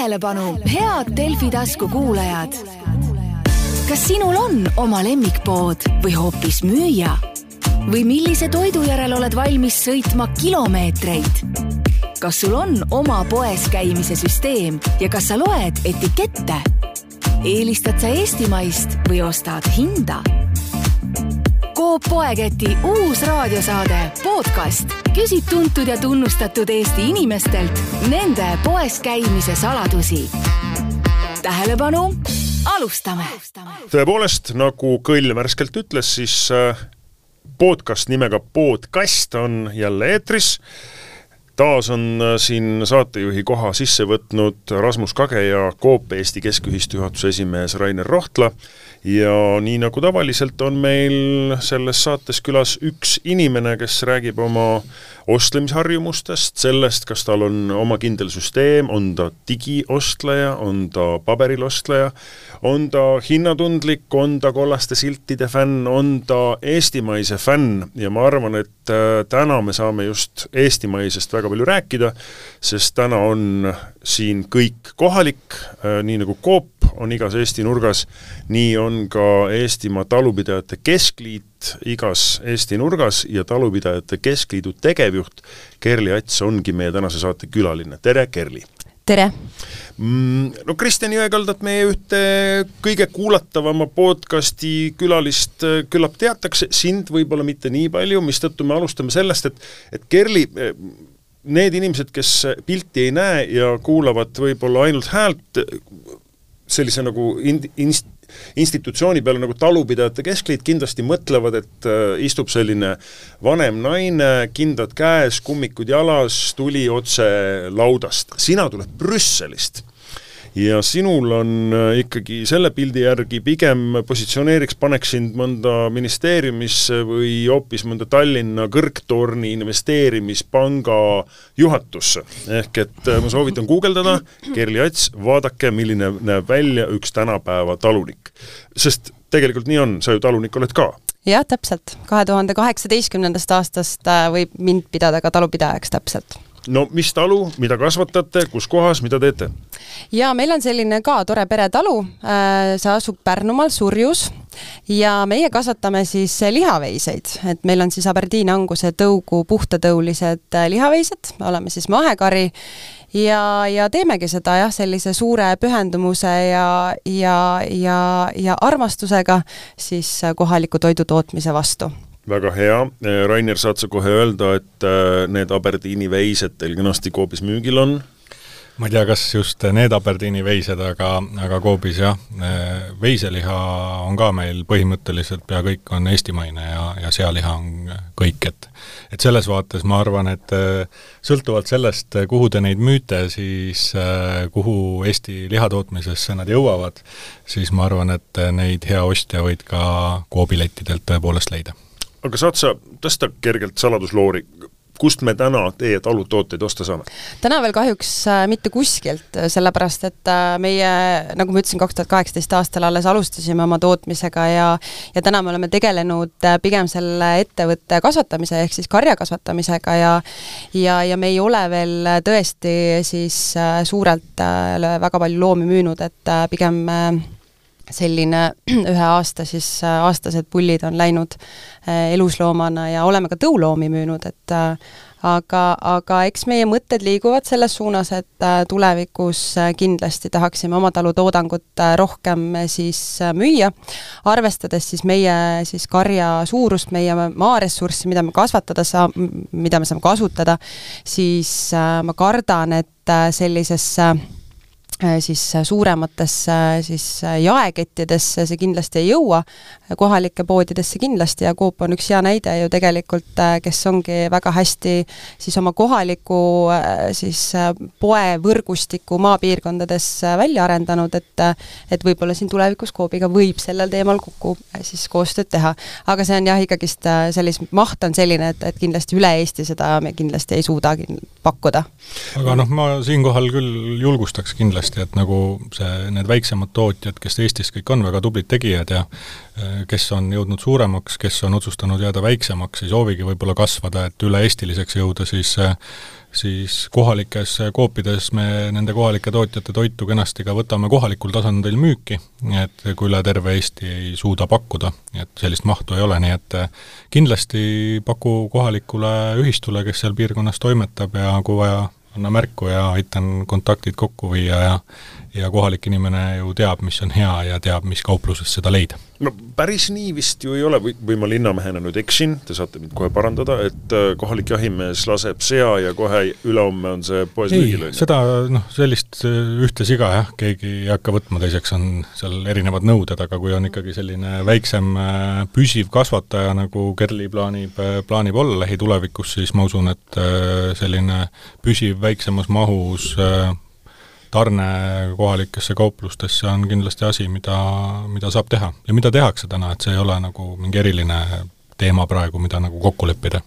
tähelepanu, head Delfi tasku kuulajad. kas sinul on oma lemmikpood või hoopis müüja? või millise toidu järel oled valmis sõitma kilomeetreid? kas sul on oma poes käimise süsteem ja kas sa loed etikette? eelistad sa eestimaist või ostad hinda? Coop Poeketi uus raadiosaade podcast küsib tuntud ja tunnustatud Eesti inimestelt nende poes käimise saladusi. tähelepanu, alustame. tõepoolest, nagu Kõll värskelt ütles, siis äh, podcast nimega Podcast on jälle eetris taas on äh, siin saatejuhi koha sisse võtnud Rasmus Kage ja Coop Eesti Keskühistu juhatuse esimees Rainer Rohtla ja nii nagu tavaliselt on meil selles saates külas üks inimene, kes räägib oma ostlemisharjumustest, sellest, kas tal on oma kindel süsteem, on ta digiostleja, on ta paberil ostleja, on ta hinnatundlik, on ta kollaste siltide fänn, on ta eestimaise fänn. Ja ma arvan, et äh, täna me saame just eestimaisest väga palju rääkida, sest täna on siin kõik kohalik, äh, nii nagu Coop on igas Eesti nurgas, nii on ka Eestimaa Talupidajate Keskliit igas Eesti nurgas ja Talupidajate Keskliidu tegevjuht Kerli Ats ongi meie tänase saate külaline, tere Kerli! tere! Mm, no Kristjan Jõekaldat, meie ühte kõige kuulatavama podcasti külalist äh, küllap teatakse, sind võib-olla mitte nii palju, mistõttu me alustame sellest, et et Kerli, need inimesed, kes pilti ei näe ja kuulavad võib-olla ainult häält, sellise nagu in-, inst-, institutsiooni peale nagu Talupidajate Keskliit kindlasti mõtlevad, et äh, istub selline vanem naine, kindad käes, kummikud jalas, tuli otse laudast. sina tuled Brüsselist ja sinul on äh, ikkagi selle pildi järgi pigem positsioneeriks, paneks sind mõnda ministeeriumisse või hoopis mõnda Tallinna kõrgtorni investeerimispanga juhatusse. ehk et äh, ma soovitan guugeldada, Kerli Ats, vaadake, milline näeb välja üks tänapäeva talunik. sest tegelikult nii on, sa ju talunik oled ka jah, täpselt. kahe tuhande kaheksateistkümnendast aastast äh, võib mind pidada ka talupidajaks, täpselt no mis talu, mida kasvatate, kus kohas, mida teete? jaa, meil on selline ka tore peretalu, äh, see asub Pärnumaal Surjus. Ja meie kasvatame siis lihaveiseid, et meil on siis Aberdiini Anguse tõugu puhtatõulised äh, lihaveised, oleme siis mahekari. Ja, ja teemegi seda jah, sellise suure pühendumuse ja, ja, ja, ja armastusega siis kohaliku toidu tootmise vastu väga hea, Rainer, saad sa kohe öelda, et äh, need Aberdiini veised teil kenasti Coopis müügil on? ma ei tea, kas just need Aberdiini veised, aga, aga Coopis jah, veiseliha on ka meil põhimõtteliselt pea kõik on eestimaine ja, ja sealiha on kõik, et et selles vaates ma arvan, et äh, sõltuvalt sellest, kuhu te neid müüte, siis äh, kuhu Eesti lihatootmisesse nad jõuavad, siis ma arvan, et neid hea ostja võid ka Coopi lettidelt tõepoolest leida aga saad sa tõsta kergelt saladusloori, kust me täna teie talutooteid osta saame? täna veel kahjuks äh, mitte kuskilt, sellepärast et äh, meie, nagu ma ütlesin, kaks tuhat kaheksateist aastal alles alustasime oma tootmisega ja ja täna me oleme tegelenud äh, pigem selle ettevõtte kasvatamise ehk siis karja kasvatamisega ja ja, ja me ei ole veel tõesti siis suurelt väga palju loomi müünud, et pigem selline ühe aasta siis, äh, aastased pullid on läinud äh, elusloomana ja oleme ka tõuloomi müünud, et äh, aga, aga eks meie mõtted liiguvad selles suunas, et tulevikus kindlasti tahaksime oma talu toodangut rohkem siis müüa, arvestades siis meie siis karja suurust, meie maaressurssi, mida me kasvatada saa-, mida me saame kasutada, siis ma kardan, et sellisesse siis äh, suurematesse äh, siis jaekettidesse see kindlasti ei jõua, kohalike poodidesse kindlasti ja Coop on üks hea näide ju tegelikult, kes ongi väga hästi siis oma kohaliku siis poevõrgustiku maapiirkondades välja arendanud, et et võib-olla siin tulevikus Coopiga võib sellel teemal kokku siis koostööd teha. aga see on jah, ikkagist sellis-, maht on selline, et, et kindlasti üle Eesti seda me kindlasti ei suuda pakkuda. aga noh, ma siinkohal küll julgustaks kindlasti kindlasti, et nagu see, need väiksemad tootjad, kes Eestis kõik on väga tublid tegijad ja eh, kes on jõudnud suuremaks, kes on otsustanud jääda väiksemaks, ei soovigi võib-olla kasvada, et üle-eestiliseks jõuda, siis eh, siis kohalikes koopides me nende kohalike tootjate toitu kenasti ka võtame kohalikul tasandil müüki, et kui üle terve Eesti ei suuda pakkuda, et sellist mahtu ei ole, nii et kindlasti paku kohalikule ühistule, kes seal piirkonnas toimetab ja kui vaja, anna märku ja aitan kontaktid kokku viia ja ja kohalik inimene ju teab, mis on hea ja teab, mis kauplusest seda leida. no päris nii vist ju ei ole või, või ma linnamehena nüüd eksin, te saate mind kohe parandada, et äh, kohalik jahimees laseb sea ja kohe ülehomme on see poes müügil, on ju? seda noh, sellist äh, ühte siga jah, keegi ei hakka võtma, teiseks on seal erinevad nõuded, aga kui on ikkagi selline väiksem äh, püsiv kasvataja, nagu Kerli plaanib, plaanib olla lähitulevikus, siis ma usun, et selline püsiv väiksemas mahus tarne kohalikesse kauplustesse on kindlasti asi, mida, mida saab teha ja mida tehakse täna, et see ei ole nagu mingi eriline teema praegu, mida nagu kokku leppida.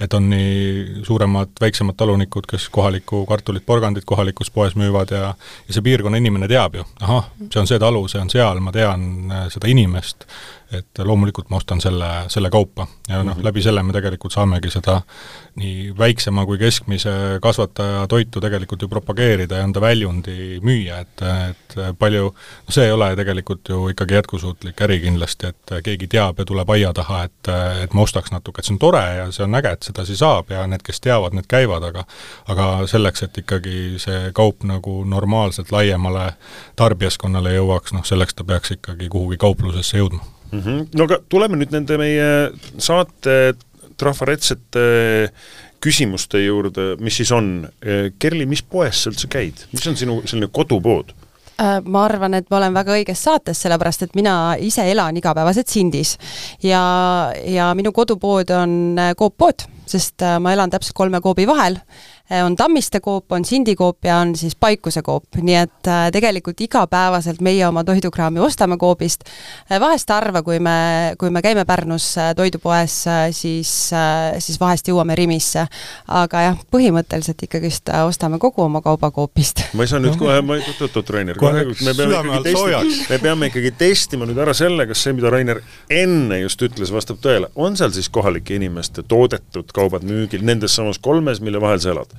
et on nii suuremad, väiksemad talunikud, kes kohalikku kartulit, porgandit kohalikus poes müüvad ja ja see piirkonna inimene teab ju, ahah, see on see talu, see on seal, ma tean äh, seda inimest, et loomulikult ma ostan selle, selle kaupa. Ja noh, mhm. läbi selle me tegelikult saamegi seda nii väiksema kui keskmise kasvataja toitu tegelikult ju propageerida ja anda väljundi müüa, et, et palju, no see ei ole tegelikult ju ikkagi jätkusuutlik äri kindlasti, et keegi teab ja tuleb aia taha, et, et ma ostaks natuke, et see on tore ja see on äge, et sedasi saab ja need, kes teavad, need käivad, aga aga selleks, et ikkagi see kaup nagu normaalselt laiemale tarbijaskonnale jõuaks, noh selleks ta peaks ikkagi kuhugi kauplusesse jõudma mm. -hmm. no aga tuleme nüüd nende meie saate trafaretsete küsimuste juurde, mis siis on. Kerli, mis poes sa üldse käid, mis on sinu selline kodupood? Äh, ma arvan, et ma olen väga õiges saates, sellepärast et mina ise elan igapäevaselt Sindis ja, ja minu kodupood on äh, Coop pood, sest äh, ma elan täpselt kolme Coopi vahel on Tammiste koop, on Sindi koop ja on siis Paikuse koop, nii et äh, tegelikult igapäevaselt meie oma toidukraami ostame Coopist. Äh, vahest harva, kui me, kui me käime Pärnus toidupoes, siis, siis vahest jõuame Rimisse. aga jah, põhimõtteliselt ikkagist ostame kogu oma kauba Coopist. ma ei saa nüüd kohe, ma ei, oot-oot, Rainer, kohe, me peame ikkagi testima, me peame ikkagi testima nüüd ära selle, kas see, mida Rainer enne just ütles, vastab tõele. on seal siis kohalike inimeste toodetud kaubad müügil nendes samas kolmes, mille vahel sa elad?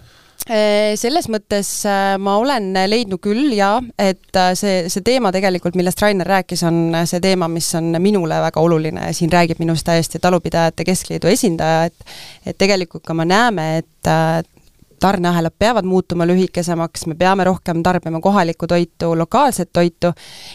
Äh, selles mõttes äh, ma olen leidnud küll jaa, et äh, see, see teema tegelikult, millest Rainer rääkis, on see teema, mis on minule väga oluline ja siin räägib minust täiesti Talupidajate Keskliidu esindaja, et et tegelikult ka me näeme, et tarneahelad peavad muutuma lühikesemaks, me peame rohkem tarbima kohalikku toitu, lokaalset toitu.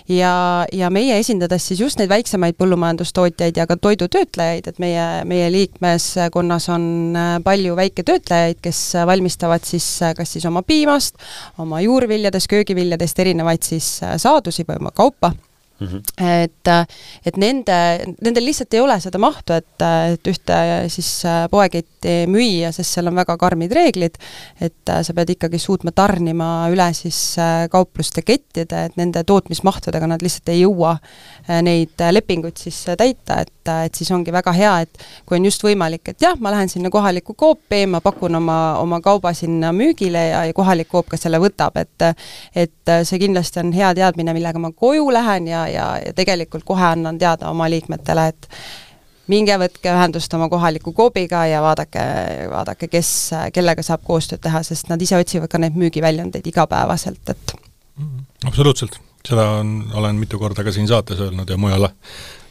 Ja, ja meie esindades siis just neid väiksemaid põllumajandustootjaid ja ka toidutöötlejaid, et meie, meie liikmeskonnas on äh, palju väiketöötlejaid, kes valmistavad siis äh, kas siis oma piimast, oma juurviljadest, köögiviljadest erinevaid siis äh, saadusi või oma kaupa Mm -hmm. et, et nende, nendel lihtsalt ei ole seda mahtu, et, et ühte siis poeketti müüa, sest seal on väga karmid reeglid, et sa pead ikkagi suutma tarnima üle siis kaupluste kettide, et nende tootmismahtudega nad lihtsalt ei jõua neid lepinguid siis täita, et, et siis ongi väga hea, et kui on just võimalik, et jah, ma lähen sinna kohalikku koopi, ma pakun oma, oma kauba sinna müügile ja, ja kohalik koop ka selle võtab, et et see kindlasti on hea teadmine, millega ma koju lähen ja, ja, ja tegelikult kohe annan teada oma liikmetele, et minge võtke ühendust oma kohaliku koobiga ja vaadake, vaadake, kes, kellega saab koostööd teha, sest nad ise otsivad ka neid müügiväljundeid igapäevaselt, et mm, absoluutselt, seda on, olen mitu korda ka siin saates öelnud ja mujal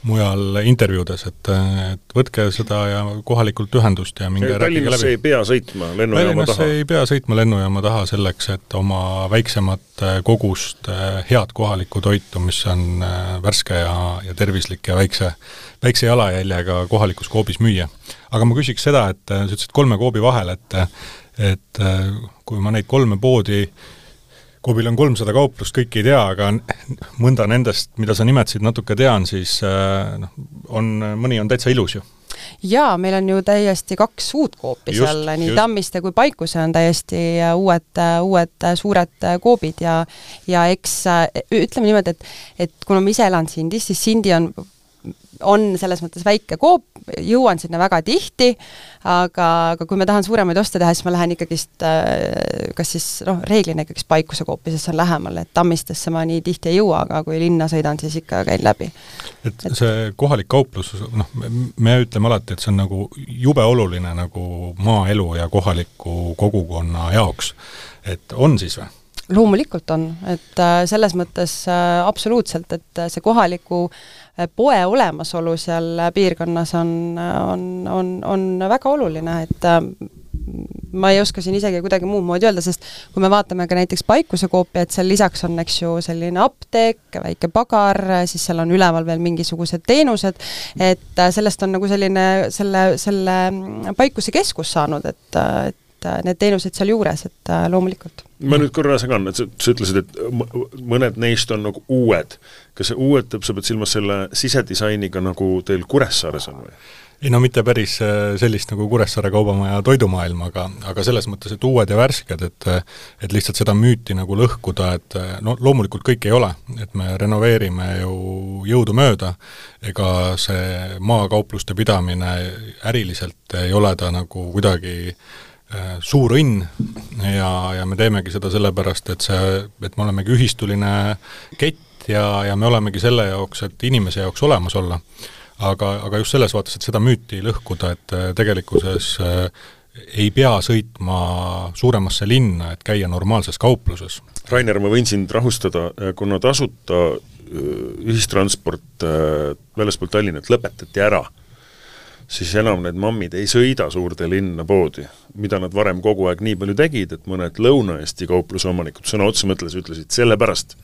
mujal intervjuudes, et, et võtke seda ja kohalikult ühendust ja minge Tallinnasse ei pea sõitma lennujaama taha? ei pea sõitma lennujaama taha selleks, et oma väiksemat kogust eh, head kohalikku toitu, mis on eh, värske ja, ja tervislik ja väikse, väikse jalajäljega kohalikus koobis müüa. aga ma küsiks seda, et sa ütlesid kolme koobi vahel, et et kui ma neid kolme poodi KOV-il on kolmsada kauplust, kõiki ei tea, aga mõnda nendest, mida sa nimetasid, natuke tean, siis äh, noh, on, mõni on täitsa ilus ju jaa, meil on ju täiesti kaks uut koopi just, seal, nii just. Tammiste kui Paikuse on täiesti äh, uued, äh, uued suured koobid ja ja eks ütleme niimoodi, et et kuna ma ise elan Sindis, siis Sindi on on selles mõttes väike koop, jõuan sinna väga tihti, aga, aga kui ma tahan suuremaid oste teha, siis ma lähen ikkagist äh, kas siis noh, reeglina ikkagist Paikuse koopi, sest see on lähemal, et Tammistesse ma nii tihti ei jõua, aga kui linna sõidan, siis ikka käin läbi. et see kohalik kauplus, noh, me ütleme alati, et see on nagu jube oluline nagu maaelu ja kohaliku kogukonna jaoks. et on siis või? loomulikult on, et äh, selles mõttes äh, absoluutselt, et see kohaliku poe olemasolu seal piirkonnas on, on, on, on väga oluline, et äh, ma ei oska siin isegi kuidagi muud moodi öelda, sest kui me vaatame ka näiteks Paikuse koopi, et seal lisaks on, eks ju, selline apteek, väike pagar, siis seal on üleval veel mingisugused teenused, et sellest on nagu selline, selle, selle Paikuse keskus saanud, et, et need teenused sealjuures, et loomulikult ma nüüd korra segan, et sa, sa ütlesid, et mõned neist on nagu uued. kas see uued, sa pead silmas selle sisedisainiga, nagu teil Kuressaares on või? ei no mitte päris äh, sellist nagu Kuressaare Kaubamaja toidumaailm, aga, aga selles mõttes, et uued ja värsked, et et lihtsalt seda müüti nagu lõhkuda, et no loomulikult kõik ei ole, et me renoveerime ju jõudumööda, ega see maakaupluste pidamine äriliselt ei ole ta nagu kuidagi äh, Äh, suur õnn ja, ja me teemegi seda sellepärast, et see, et me olemegi ühistuline kett ja, ja me olemegi selle jaoks, et inimese jaoks olemas olla. aga, aga just selles vaates, et seda müüti lõhkuda, et äh, tegelikkuses äh, ei pea sõitma suuremasse linna, et käia normaalses kaupluses. Rainer, ma võin sind rahustada, kuna tasuta ühistransport väljaspool Tallinnat lõpetati ära siis enam need mammid ei sõida suurde linna poodi, mida nad varem kogu aeg nii palju tegid, et mõned Lõuna-Eesti kaupluse omanikud sõna otsa mõtles ütlesid, sellepärast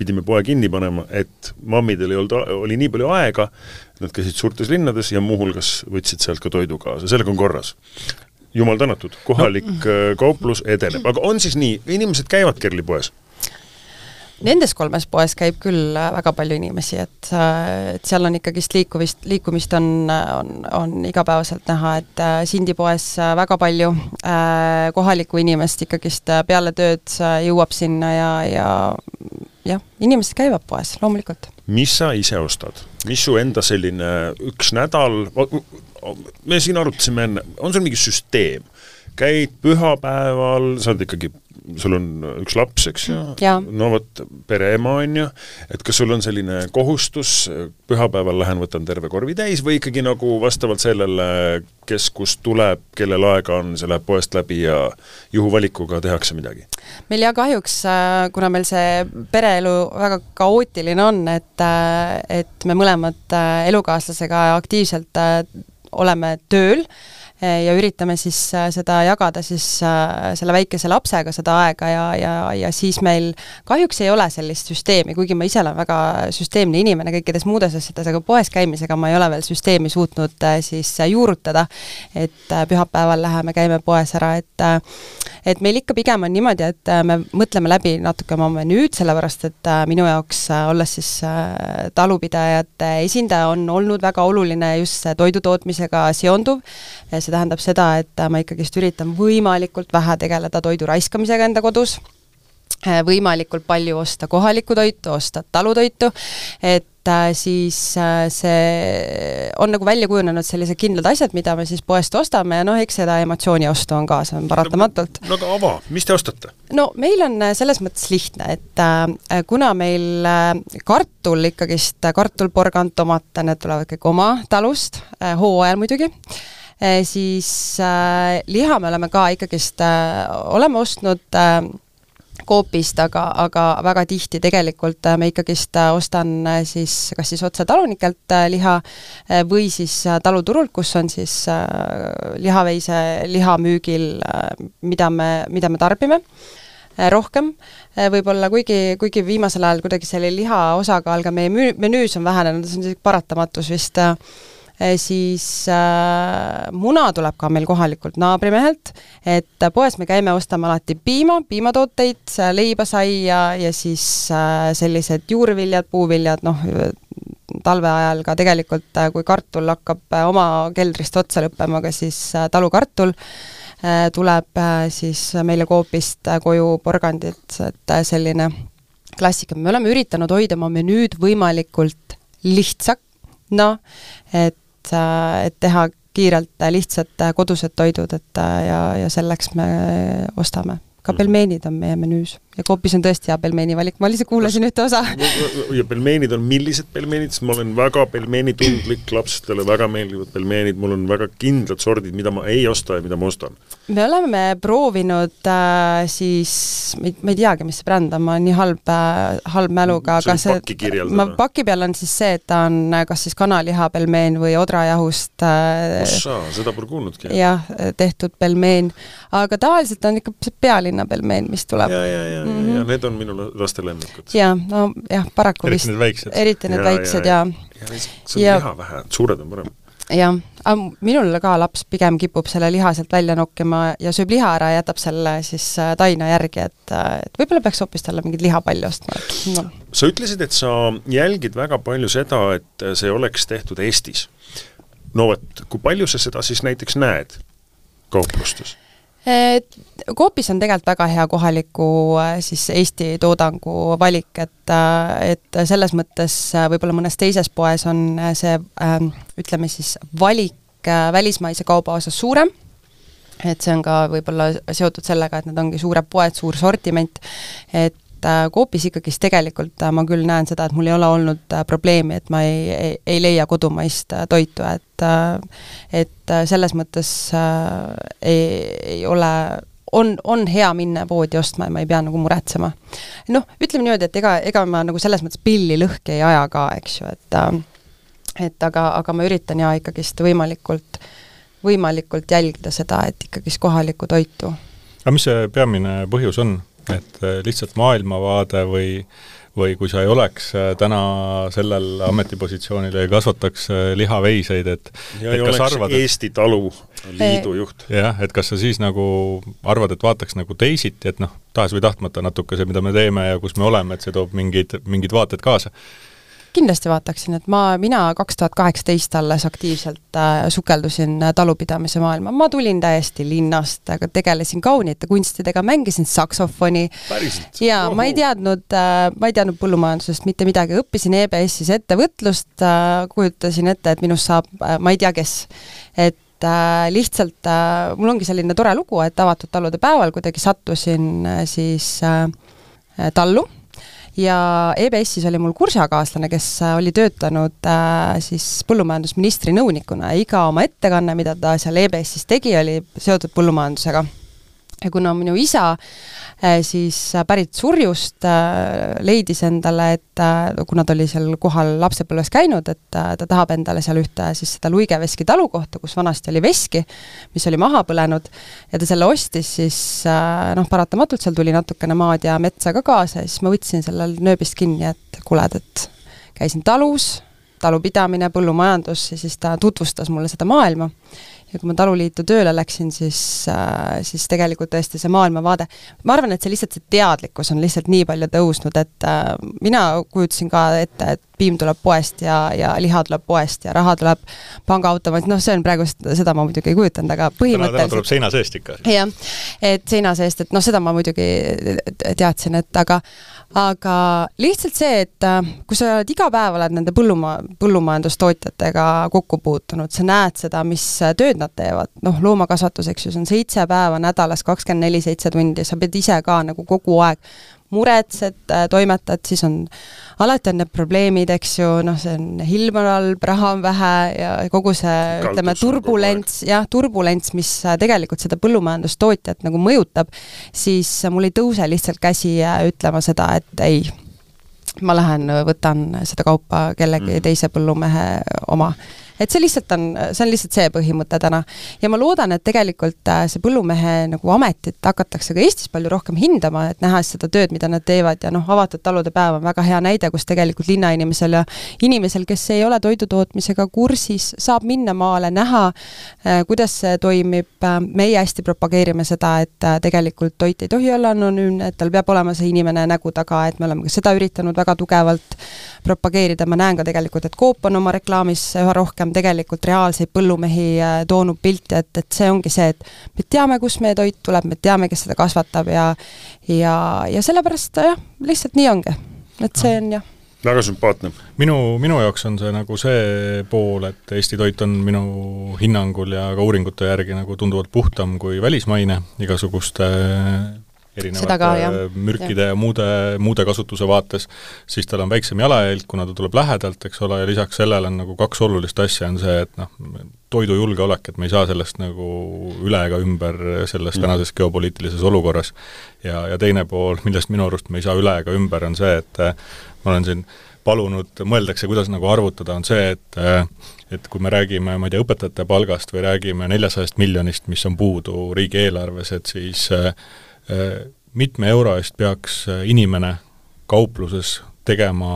pidime poe kinni panema, et mammidel ei olnud, oli nii palju aega, nad käisid suurtes linnades ja muuhulgas võtsid sealt ka toidu kaasa, sellega on korras. jumal tänatud, kohalik no. Äh, kauplus edeneb, aga on siis nii, inimesed käivad Kerli poes? Nendes kolmes poes käib küll äh, väga palju inimesi, et, äh, et seal on ikkagist liikuvist, liikumist on, on, on igapäevaselt näha, et äh, Sindi poes väga palju kohalikku inimest ikkagist peale tööd jõuab sinna ja, ja jah, inimesed käivad poes, loomulikult. mis sa ise ostad, mis su enda selline üks nädal, me siin arutasime enne, on sul mingi süsteem? käid pühapäeval, sa oled ikkagi sul on üks laps, eks ju, no vot, pereema on ju, et kas sul on selline kohustus, pühapäeval lähen võtan terve korvi täis või ikkagi nagu vastavalt sellele, kes kust tuleb, kellel aega on, see läheb poest läbi ja juhuvalikuga tehakse midagi? meil jah, kahjuks, äh, kuna meil see pereelu väga kaootiline on, et, äh, et me mõlemad äh, elukaaslasega aktiivselt oleme tööl, ja üritame siis äh, seda jagada siis äh, selle väikese lapsega seda aega ja, ja, ja siis meil kahjuks ei ole sellist süsteemi, kuigi ma ise olen väga süsteemne inimene kõikides muudes asjades, aga poes käimisega ma ei ole veel süsteemi suutnud äh, siis juurutada, et pühapäeval läheme, käime poes ära, et et meil ikka pigem on niimoodi, et me mõtleme läbi natuke oma menüüd, sellepärast et minu jaoks, olles siis talupidajate esindaja, on olnud väga oluline just see toidutootmisega seonduv, see tähendab seda, et ma ikkagist üritan võimalikult vähe tegeleda toidu raiskamisega enda kodus, äh, võimalikult palju osta kohalikku toitu, osta talutoitu, et äh, siis äh, see on nagu välja kujunenud sellised kindlad asjad, mida me siis poest ostame ja noh, eks seda emotsiooniostu on ka, see on paratamatult. no aga ava, mis te ostate? no meil on selles mõttes lihtne, et äh, kuna meil äh, kartul ikkagist, kartul, porgand, tomat, need tulevad kõik oma talust äh,, hooajal muidugi äh,, siis äh, liha me oleme ka ikkagist äh,, oleme ostnud koopist, aga, aga väga tihti tegelikult me ikkagist ostan siis kas siis otse talunikelt liha või siis taluturult, kus on siis lihaveise liha müügil, mida me, mida me tarbime rohkem, võib-olla kuigi, kuigi viimasel ajal kuidagi selle liha osakaal ka meie müü-, menüüs on vähenenud, see on paratamatus vist äh, Eh, siis äh, muna tuleb ka meil kohalikult naabrimehelt, et poes me käime, ostame alati piima, piimatooteid, leiba, saia ja siis äh, sellised juurviljad, puuviljad, noh, talve ajal ka tegelikult, äh, kui kartul hakkab äh, oma keldrist otsa lõppema, ka siis äh, talukartul äh, tuleb äh, siis meile Coopist koju porgandit, et selline klassika, me oleme üritanud hoida oma menüüd võimalikult lihtsaks, noh, et, et teha kiirelt lihtsad kodused toidud, et ja, ja selleks me ostame. Ka pelmeenid on meie menüüs. Ja Coopis on tõesti hea pelmeeni valik, ma lihtsalt kuulasin ühte osa. ja pelmeenid on millised pelmeenid, sest ma olen väga pelmeenitundlik, lapsele väga meeldivad pelmeenid, mul on väga kindlad sordid, mida ma ei osta ja mida ma ostan. Me oleme proovinud äh, siis, ma ei teagi, mis see bränd on, ma olen nii halb äh,, halb mäluga, aga see, ma paki peal on siis see, et ta on äh, kas siis kanaliha pelmeen või odrajahust äh, seda pole kuulnudki. jah, tehtud pelmeen, aga tavaliselt on ikka pealinna pelmeen, mis tuleb. ja, ja, ja mm, -hmm. ja need on minu laste lemmikud. jaa, no jah, paraku eriti vist. eriti need väiksed. eriti need ja, väiksed ja, ja, ja. see on ja, liha vähe, suured on parem. Jah, aga minul ka laps pigem kipub selle liha sealt välja nokkima ja sööb liha ära ja jätab selle siis äh, taina järgi, et, äh, et võib-olla peaks hoopis talle mingit lihapalli ostma no.. sa ütlesid, et sa jälgid väga palju seda, et see oleks tehtud Eestis. no vot, kui palju sa seda siis näiteks näed kauplustes? Coopis on tegelikult väga hea kohaliku äh, siis Eesti toodangu valik, et, äh, et selles mõttes äh, võib-olla mõnes teises poes on see ähm, ütleme siis valik välismaise kauba osas suurem, et see on ka võib-olla seotud sellega, et need ongi suured poed, suur sortiment, et et äh, Coopis ikkagist tegelikult äh, ma küll näen seda, et mul ei ole olnud äh, probleemi, et ma ei, ei, ei leia kodumaist toitu, et et selles mõttes ei, ei ole on, on hea minna poodi ostma ja ma ei pea nagu muretsema. noh, ütleme niimoodi, et ega, ega ma nagu selles mõttes pilli lõhki ei aja ka, eks ju, et et aga, aga ma üritan jaa ikkagist võimalikult, võimalikult jälgida seda, et ikkagist kohalikku toitu. aga mis see peamine põhjus on? Et äh, lihtsalt maailmavaade või või kui sa ei oleks äh, täna sellel ametipositsioonil ja ei kasvataks äh, lihaveiseid, et ja et ei oleks arvad, Eesti Taluliidu juht. jah, et kas sa siis nagu arvad, et vaataks nagu teisiti, et noh, tahes või tahtmata natuke see, mida me teeme ja kus me oleme, et see toob mingid, mingid vaated kaasa kindlasti vaataksin, et ma, mina kaks tuhat kaheksateist alles aktiivselt äh, sukeldusin äh, talupidamise maailma, ma tulin täiesti linnast, aga tegelesin kaunite kunstidega, mängisin saksofoni. ja Ohu. ma ei teadnud äh,, ma ei teadnud põllumajandusest mitte midagi, õppisin EBS-is ettevõtlust äh,, kujutasin ette, et minust saab äh, ma ei tea kes. et äh, lihtsalt äh, mul ongi selline tore lugu, et avatud talude päeval kuidagi sattusin äh, siis äh, tallu ja EBS-is oli mul kursakaaslane, kes äh, oli töötanud äh, siis põllumajandusministri nõunikuna ja iga oma ettekanne, mida ta seal EBS-is tegi, oli seotud põllumajandusega. Ja kuna minu isa Äh, siis äh, pärit Surjust, äh, leidis endale, et kuna ta oli seal kohal lapsepõlves käinud, et ta tahab endale seal ühte siis seda Luigeveski talukohta, kus vanasti oli veski, mis oli maha põlenud, ja ta selle ostis, siis noh, paratamatult seal tuli natukene maad ja metsa ka kaasa ja siis ma võtsin sellel nööbist kinni, et kuule, et käisin talus, talupidamine, põllumajandus ja siis ta tutvustas mulle seda maailma ja kui ma taluliitu tööle läksin, siis, äh, siis tegelikult tõesti see maailmavaade, ma arvan, et see lihtsalt, see teadlikkus on lihtsalt nii palju tõusnud, et äh, mina kujutasin ka ette, et piim tuleb poest ja, ja liha tuleb poest ja raha tuleb pangaautomaat, noh, see on praegu, seda ma muidugi ei kujutanud, aga põhimõtteliselt täna tuleb seina seest ikka. jah, et seina seest, et noh, seda ma muidugi teadsin, et aga aga lihtsalt see, et äh, kui sa oled iga päev oled nende põllumaa, põllumajandustootjatega kokku puutunud, sa näed seda, mis tööd nad teevad, noh, loomakasvatus, eks ju, see on seitse päeva nädalas, kakskümmend neli, seitse tundi, sa pead ise ka nagu kogu aeg muretsed, äh, toimetad, siis on, alati on need probleemid, eks ju, noh, see on ilm on halb, raha on vähe ja kogu see, ütleme, turbulents, jah, turbulents, mis äh, tegelikult seda põllumajandustootjat nagu mõjutab, siis mul ei tõuse lihtsalt käsi ütlema seda, et ei, ma lähen võtan seda kaupa kellegi mm. teise põllumehe oma et see lihtsalt on, see on lihtsalt see põhimõte täna. ja ma loodan, et tegelikult äh, see põllumehe nagu ametit hakatakse ka Eestis palju rohkem hindama, et nähes seda tööd, mida nad teevad. Ja noh, avatud talude päev on väga hea näide, kus tegelikult linnainimesel ja inimesel, kes ei ole toidutootmisega kursis, saab minna maale, näha, äh, kuidas see toimib, äh, meie hästi propageerime seda, et tegelikult toit ei tohi olla anonüümne, et tal peab olema see inimene nägu taga, et me oleme ka seda üritanud väga tugevalt propageerida, ma näen ka tegelikult, et Coop on oma reklaamis üha rohkem tegelikult reaalseid põllumehi äh, toonud pilti, et, et see ongi see, et me teame, kust meie toit tuleb, me teame, kes seda kasvatab ja ja, ja sellepärast jah, lihtsalt nii ongi. et see on jah väga sümpaatne. minu, minu jaoks on see nagu see pool, et Eesti toit on minu hinnangul ja ka uuringute järgi nagu tunduvalt puhtam kui välismaine igasuguste erinevate mürkide ja muude, muude kasutuse vaates, siis tal on väiksem jalajälg, kuna ta tuleb lähedalt, eks ole, ja lisaks sellele on nagu kaks olulist asja, on see, et noh, toidujulgeolek, et me ei saa sellest nagu üle ega ümber selles mm. tänases geopoliitilises olukorras. ja, ja teine pool, millest minu arust me ei saa üle ega ümber, on see, et ma olen siin palunud, mõeldakse, kuidas nagu arvutada, on see, et et kui me räägime, ma ei tea, õpetajate palgast või räägime neljasajast miljonist, mis on puudu riigieelarves, et siis äh, mitme euro eest peaks inimene kaupluses tegema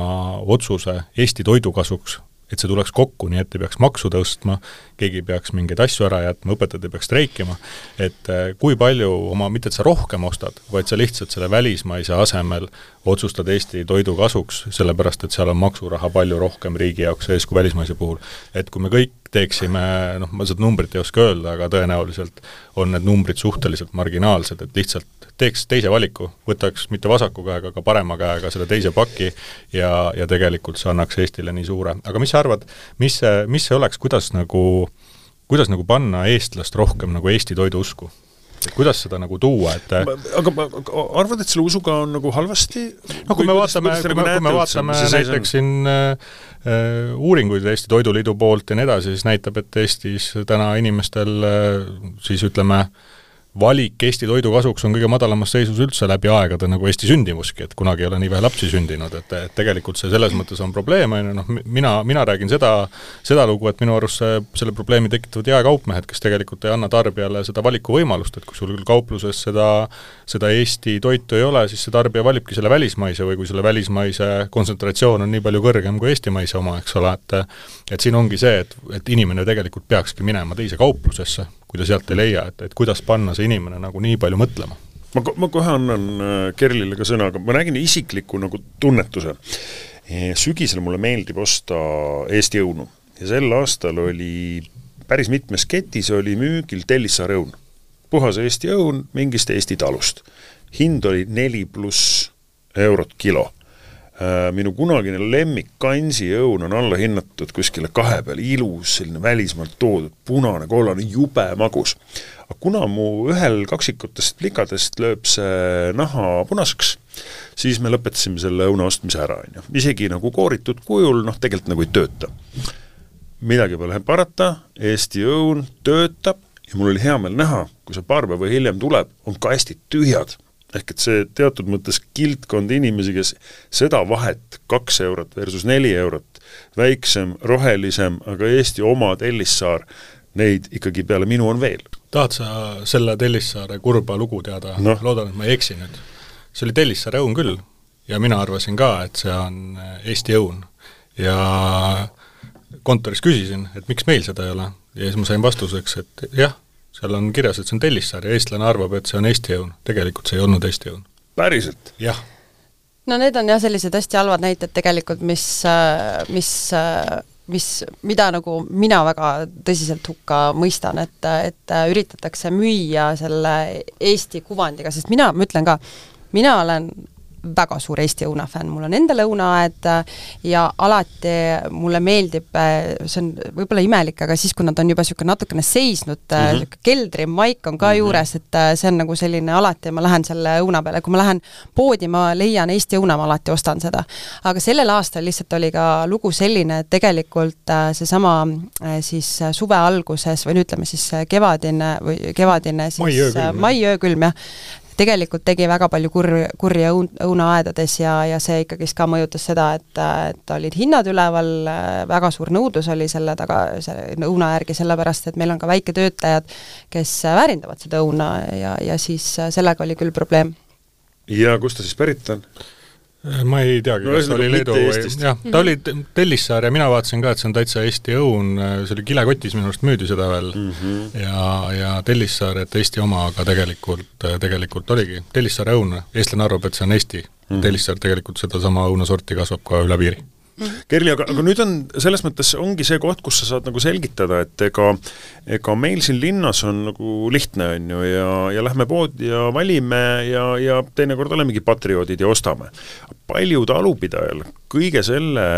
otsuse Eesti toidu kasuks, et see tuleks kokku, nii et ei peaks maksu tõstma, keegi ei peaks mingeid asju ära jätma, õpetajad ei peaks streikima, et äh, kui palju oma, mitte et sa rohkem ostad, vaid sa lihtsalt selle välismaise asemel otsustad Eesti toidu kasuks, sellepärast et seal on maksuraha palju rohkem riigi jaoks sees kui välismaise puhul. et kui me kõik teeksime, noh, ma seda numbrit ei oska öelda, aga tõenäoliselt on need numbrid suhteliselt marginaalsed, et lihtsalt teeks teise valiku, võtaks mitte vasaku käega, aga parema käega selle teise paki ja, ja tegelikult see annaks Eestile nii suure, aga mis sa arvad, mis see, mis see oleks, kuidas nagu, kuidas nagu panna eestlast rohkem nagu Eesti toidu usku? Kuidas seda nagu tuua, et aga ma arvad, et selle usuga on nagu halvasti? no kui me vaatame, kui me, kui me vaatame näiteks siin äh, uuringuid Eesti Toiduliidu poolt ja nii edasi, siis näitab, et Eestis täna inimestel äh, siis ütleme äh, valik Eesti toidu kasuks on kõige madalamas seisus üldse läbi aegade, nagu Eesti sündimuski, et kunagi ei ole nii vähe lapsi sündinud, et, et tegelikult see selles mõttes on probleem, on ju, noh, mina, mina räägin seda, seda lugu, et minu arust see, selle probleemi tekitavad jaekaupmehed, kes tegelikult ei anna tarbijale seda valikuvõimalust, et kui sul kaupluses seda, seda Eesti toitu ei ole, siis see tarbija valibki selle välismaise või kui selle välismaise kontsentratsioon on nii palju kõrgem kui eestimaise oma, eks ole, et et siin ongi see, et, et inimene tegelikult peakski minema teise kauplusesse, kui ta sealt ei leia, et, et kuidas panna see inimene nagu nii palju mõtlema ma, ma kohe annan äh, Kerlile ka sõna, aga ma räägin isikliku nagu tunnetuse. sügisel mulle meeldib osta Eesti õunu ja sel aastal oli päris mitmes ketis oli müügil Tellissaare õun. puhas Eesti õun mingist Eesti talust. hind oli neli pluss eurot kilo minu kunagine lemmik Kansi õun on alla hinnatud kuskile kahe peale, ilus, selline välismaalt toodud, punane, kollane, jube magus. aga kuna mu ühel kaksikutest plikadest lööb see naha punaseks, siis me lõpetasime selle õuna ostmise ära, on ju. isegi nagu kooritud kujul, noh, tegelikult nagu ei tööta. midagi pole parata, Eesti õun töötab ja mul oli hea meel näha, kui see paar päeva hiljem tuleb, on kastid tühjad ehk et see teatud mõttes kildkond inimesi, kes seda vahet, kaks eurot versus neli eurot, väiksem, rohelisem, aga Eesti oma Tellissaar, neid ikkagi peale minu on veel. tahad sa selle Tellissaare kurba lugu teada no.? loodan, et ma ei eksi nüüd. see oli Tellissaare õun küll ja mina arvasin ka, et see on Eesti õun. ja kontoris küsisin, et miks meil seda ei ole ja siis ma sain vastuseks, et jah, seal on kirjas, et see on Tellissaar ja eestlane arvab, et see on Eesti õun. tegelikult see ei olnud Eesti õun. päriselt? jah. no need on jah, sellised hästi halvad näited tegelikult, mis, mis mis, mida nagu mina väga tõsiselt hukka mõistan, et, et üritatakse müüa selle Eesti kuvandiga, sest mina, ma ütlen ka, mina olen väga suur Eesti õunafänn, mul on endal õunaaed äh, ja alati mulle meeldib, äh, see on võib-olla imelik, aga siis, kui nad on juba niisugune natukene seisnud mm, -hmm. niisugune keldrimaik on ka mm -hmm. juures, et see on nagu selline alati, ma lähen selle õuna peale, kui ma lähen poodi, ma leian Eesti õuna, ma alati ostan seda. aga sellel aastal lihtsalt oli ka lugu selline, et tegelikult seesama siis suve alguses või no ütleme siis kevadine või kevadine siis mai öökülm, mai öökülm jah, tegelikult tegi väga palju kur-, kurja õun-, õunaaedades ja, ja see ikkagist ka mõjutas seda, et, et olid hinnad üleval, väga suur nõudlus oli selle taga, selle õuna järgi, sellepärast et meil on ka väiketöötajad, kes väärindavad seda õuna ja, ja siis sellega oli küll probleem. ja kust ta siis pärit on? Ma ei teagi no,, kas ta oli Leedu või jah, ta oli Tellissaar ja mina vaatasin ka, et see on täitsa Eesti õun, see oli kilekotis minu arust müüdi seda veel mm, -hmm. ja, ja Tellissaar, et Eesti oma, aga tegelikult, tegelikult oligi Tellissaare õun, eestlane arvab, et see on Eesti mm. -hmm. Tellissaar tegelikult sedasama õunasorti kasvab ka üle piiri Kerli, aga, aga nüüd on, selles mõttes ongi see koht, kus sa saad nagu selgitada, et ega ega meil siin linnas on nagu lihtne, on ju, ja, ja lähme poodi ja valime ja, ja teinekord olemegi patrioodid ja ostame. palju talupidajal kõige selle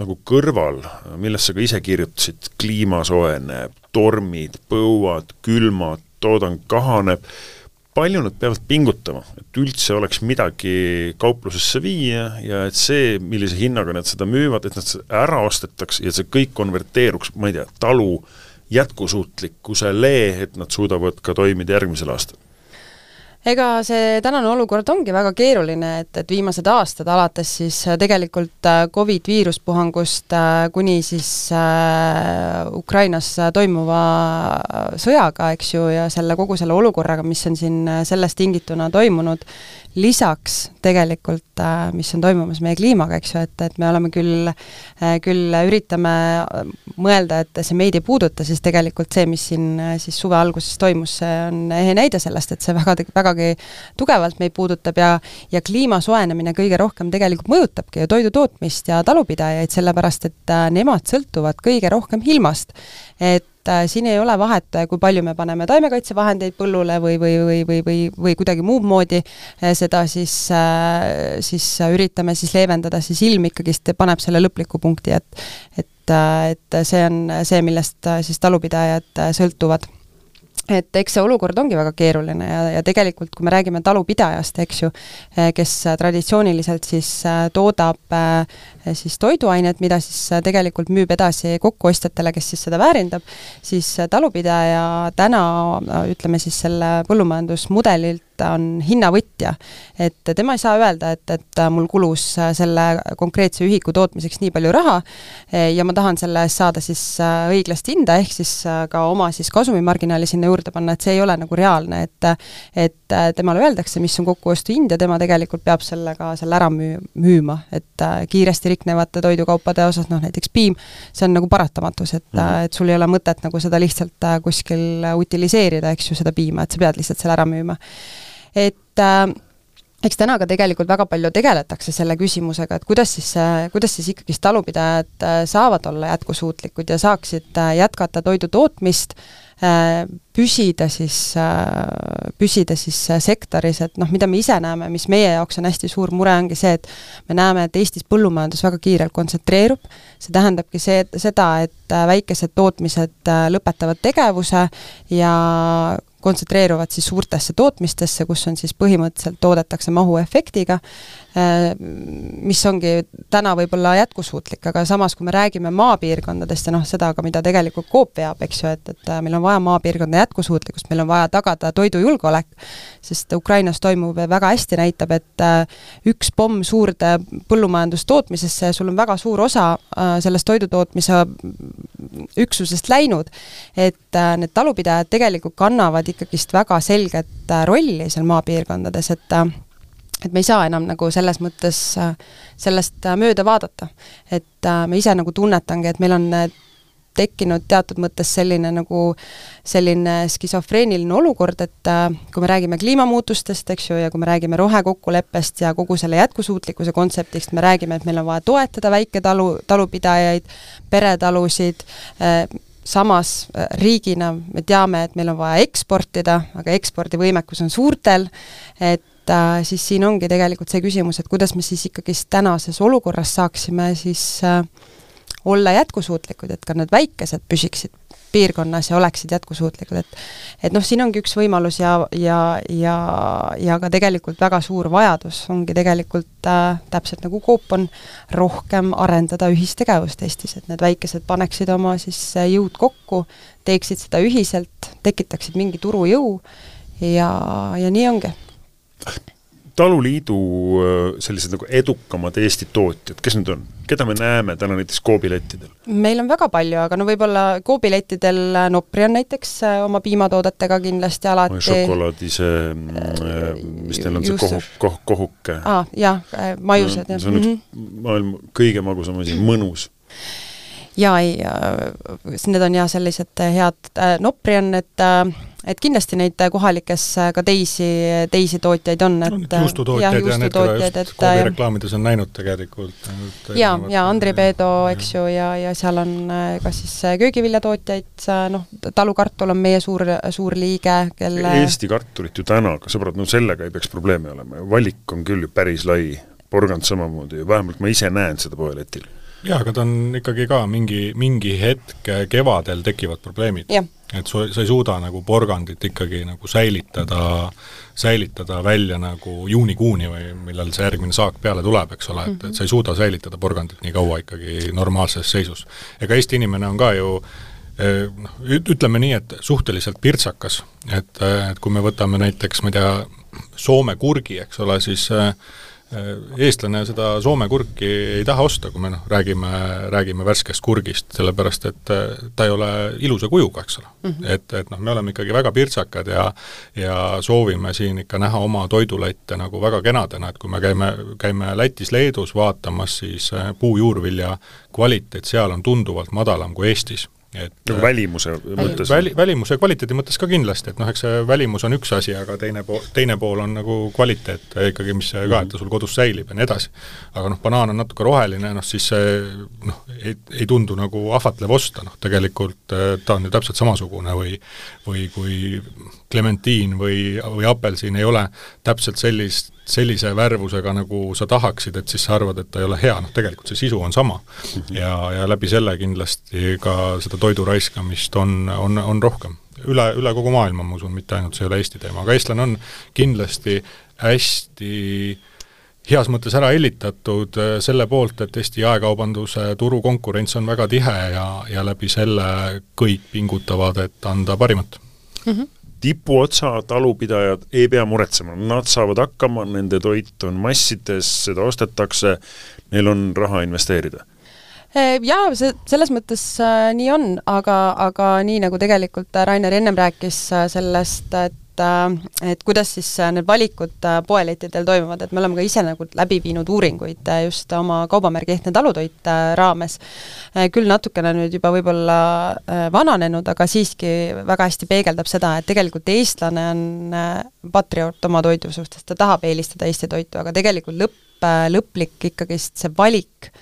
nagu kõrval, millest sa ka ise kirjutasid, kliima soojeneb, tormid, põuad, külmad, toodang kahaneb, palju nad peavad pingutama, et üldse oleks midagi kauplusesse viia ja et see, millise hinnaga nad seda müüvad, et nad ära ostetaks ja see kõik konverteeruks, ma ei tea, talu jätkusuutlikkusele, et nad suudavad ka toimida järgmisel aastal ega see tänane olukord ongi väga keeruline, et, et viimased aastad, alates siis äh, tegelikult äh, Covid viiruspuhangust äh, kuni siis Ukrainas toimuva sõjaga, eks ju, ja selle, kogu selle olukorraga, mis on siin sellest tingituna toimunud, lisaks tegelikult, äh, mis on toimumas meie kliimaga, eks ju, et, et me oleme küll, äh, küll üritame mõelda, et see meid ei puuduta, siis tegelikult see, mis siin äh, siis suve alguses toimus, see on ehe näide sellest, et see väga, vägagi tugevalt meid puudutab ja ja kliima soojenemine kõige rohkem tegelikult mõjutabki ju toidu tootmist ja talupidajaid, sellepärast et nemad sõltuvad kõige rohkem ilmast. et et äh, siin ei ole vahet, äh, kui palju me paneme taimekaitsevahendeid põllule või, või, või, või, või, või kuidagi muud moodi äh, seda siis, siis üritame siis leevendada, siis ilm ikkagist paneb selle lõpliku punkti, et et, et see on see, millest siis talupidajad sõltuvad et eks see olukord ongi väga keeruline ja, ja tegelikult, kui me räägime talupidajast, eks ju, kes traditsiooniliselt siis toodab siis toiduained, mida siis tegelikult müüb edasi kokkuostjatele, kes siis seda väärindab, siis talupidaja täna ütleme siis selle põllumajandusmudelilt ta on hinnavõtja. et tema ei saa öelda, et, et mul kulus selle konkreetse ühiku tootmiseks nii palju raha ja ma tahan selle eest saada siis õiglast hinda, ehk siis ka oma siis kasumimarginaali sinna juurde panna, et see ei ole nagu reaalne, et et temale öeldakse, mis on kokkuostuhind ja tema tegelikult peab selle ka selle ära müü-, müüma, et kiiresti riknevate toidukaupade osas, noh näiteks piim, see on nagu paratamatus, et mm, -hmm. et sul ei ole mõtet nagu seda lihtsalt kuskil utiliseerida, eks ju, seda piima, et sa pead lihtsalt selle ära müüma et äh, eks täna ka tegelikult väga palju tegeletakse selle küsimusega, et kuidas siis, kuidas siis ikkagist talupidajad äh, saavad olla jätkusuutlikud ja saaksid äh, jätkata toidu tootmist, äh, püsida siis, püsida siis sektoris, et noh, mida me ise näeme, mis meie jaoks on hästi suur mure, ongi see, et me näeme, et Eestis põllumajandus väga kiirelt kontsentreerub, see tähendabki see, seda, et väikesed tootmised lõpetavad tegevuse ja kontsentreeruvad siis suurtesse tootmistesse, kus on siis põhimõtteliselt, toodetakse mahuefektiga, äh, mis ongi täna võib-olla jätkusuutlik, aga samas, kui me räägime maapiirkondadest ja noh, seda ka, mida tegelikult Coop veab, eks ju, et, et äh, meil on vaja maapiirkonda jätkusuutlikkust, meil on vaja tagada toidujulgeolek, sest Ukrainas toimuv väga hästi näitab, et äh, üks pomm suurde põllumajandustootmisesse ja sul on väga suur osa sellest toidutootmise üksusest läinud, et need talupidajad tegelikult kannavad ikkagist väga selget äh, rolli seal maapiirkondades, et äh, et me ei saa enam nagu selles mõttes äh, sellest mööda vaadata. et ma ise nagu tunnetangi, et meil on tekkinud teatud mõttes selline nagu selline skisofreeniline olukord, et kui me räägime kliimamuutustest, eks ju, ja kui me räägime rohekokkuleppest ja kogu selle jätkusuutlikkuse kontseptist, me räägime, et meil on vaja toetada väiketalu, talupidajaid, peretalusid, samas äh, riigina me teame, et meil on vaja eksportida, aga ekspordivõimekus on suurtel, et äh, siis siin ongi tegelikult see küsimus, et kuidas me siis ikkagist tänases olukorras saaksime siis äh, olla jätkusuutlikud, et ka need väikesed püsiksid piirkonnas ja oleksid jätkusuutlikud, et et noh, siin ongi üks võimalus ja, ja, ja, ja ka tegelikult väga suur vajadus ongi tegelikult äh, täpselt nagu Coop on, rohkem arendada ühistegevust Eestis, et need väikesed paneksid oma siis äh, jõud kokku, teeksid seda ühiselt, tekitaksid mingi turujõu ja, ja nii ongi taluliidu äh, sellised nagu edukamad Eesti tootjad, kes need on? keda me näeme täna näiteks koobilettidel? meil on väga palju, aga no võib-olla koobilettidel äh, Nopri on näiteks äh, oma piimatoodetega kindlasti alati šokolaadi see, mis teil on, see kohu, koh-, kohuke? aa, jah, maiused no,, jah. see on üks mm -hmm. maailma kõige magusam asi, mõnus jaa, ei, need on jah, sellised head, Nopri on, et et kindlasti neid kohalikes ka teisi, teisi tootjaid on, et no, juustutootjaid ja need, keda just Coopi reklaamides on näinud tegelikult. ja, ja Andri Peedo, eks ju, ja, ja seal on ka siis köögiviljatootjaid, noh, talukartul on meie suur, suur liige, kelle Eesti kartulit ju täna, aga sõbrad, no sellega ei peaks probleemi olema, valik on küll ju päris lai, porgand samamoodi, vähemalt ma ise näen seda poeletil jaa, aga ta on ikkagi ka mingi, mingi hetk kevadel tekivad probleemid. et su, sa ei suuda nagu porgandit ikkagi nagu säilitada, säilitada välja nagu juunikuuni või millal see järgmine saak peale tuleb, eks ole, et, et mhm. sa ei suuda säilitada porgandit nii kaua ikkagi normaalses seisus. ega Eesti inimene on ka ju noh, ütleme nii, et suhteliselt pirtsakas, et, et kui me võtame näiteks, ma ei tea, Soome kurgi, eks ole, siis Äh, eestlane seda Soome kurki ei taha osta, kui me noh, räägime, räägime värskest kurgist, sellepärast et äh, ta ei ole ilusa kujuga, eks ole mm. -hmm. et, et noh, me oleme ikkagi väga pirtsakad ja ja soovime siin ikka näha oma toidulatte nagu väga kenadena, et kui me käime, käime Lätis-Leedus vaatamas, siis äh, puujuurvilja kvaliteet seal on tunduvalt madalam kui Eestis et nagu välimuse mõttes? Väli, välimuse kvaliteedi mõttes ka kindlasti, et noh, eks see välimus on üks asi, aga teine pool, teine pool on nagu kvaliteet ikkagi, mis ka, et ta sul kodus säilib ja nii edasi. aga noh, banaan on natuke roheline, noh siis see noh, ei, ei tundu nagu ahvatlev osta, noh tegelikult äh, ta on ju täpselt samasugune või või kui klementiin või, või apelsin ei ole täpselt sellist sellise värvusega, nagu sa tahaksid, et siis sa arvad, et ta ei ole hea, noh tegelikult see sisu on sama. -hmm. ja, ja läbi selle kindlasti ka seda toidu raiskamist on, on, on rohkem. üle, üle kogu maailma, ma usun, mitte ainult see ei ole Eesti teema, aga eestlane on kindlasti hästi heas mõttes ära hellitatud äh, selle poolt, et Eesti jaekaubanduse turukonkurents on väga tihe ja, ja läbi selle kõik pingutavad, et anda parimat mm. -hmm tipuotsa talupidajad ei pea muretsema, nad saavad hakkama, nende toit on massides, seda ostetakse, neil on raha investeerida. Äh, jaa, see, selles mõttes äh, nii on, aga, aga nii, nagu tegelikult Rainer ennem rääkis äh, sellest, et et, äh, et kuidas siis äh, need valikud äh, poelettidel toimuvad, et me oleme ka ise nagu läbi viinud uuringuid just oma kaubamärgi Ehtne talutoit raames. küll natukene nüüd juba võib-olla vananenud, aga siiski väga hästi peegeldab seda, et tegelikult eestlane on patrioot oma toidu suhtes, ta tahab eelistada Eesti toitu, aga tegelikult lõpp, lõplik ikkagist see valik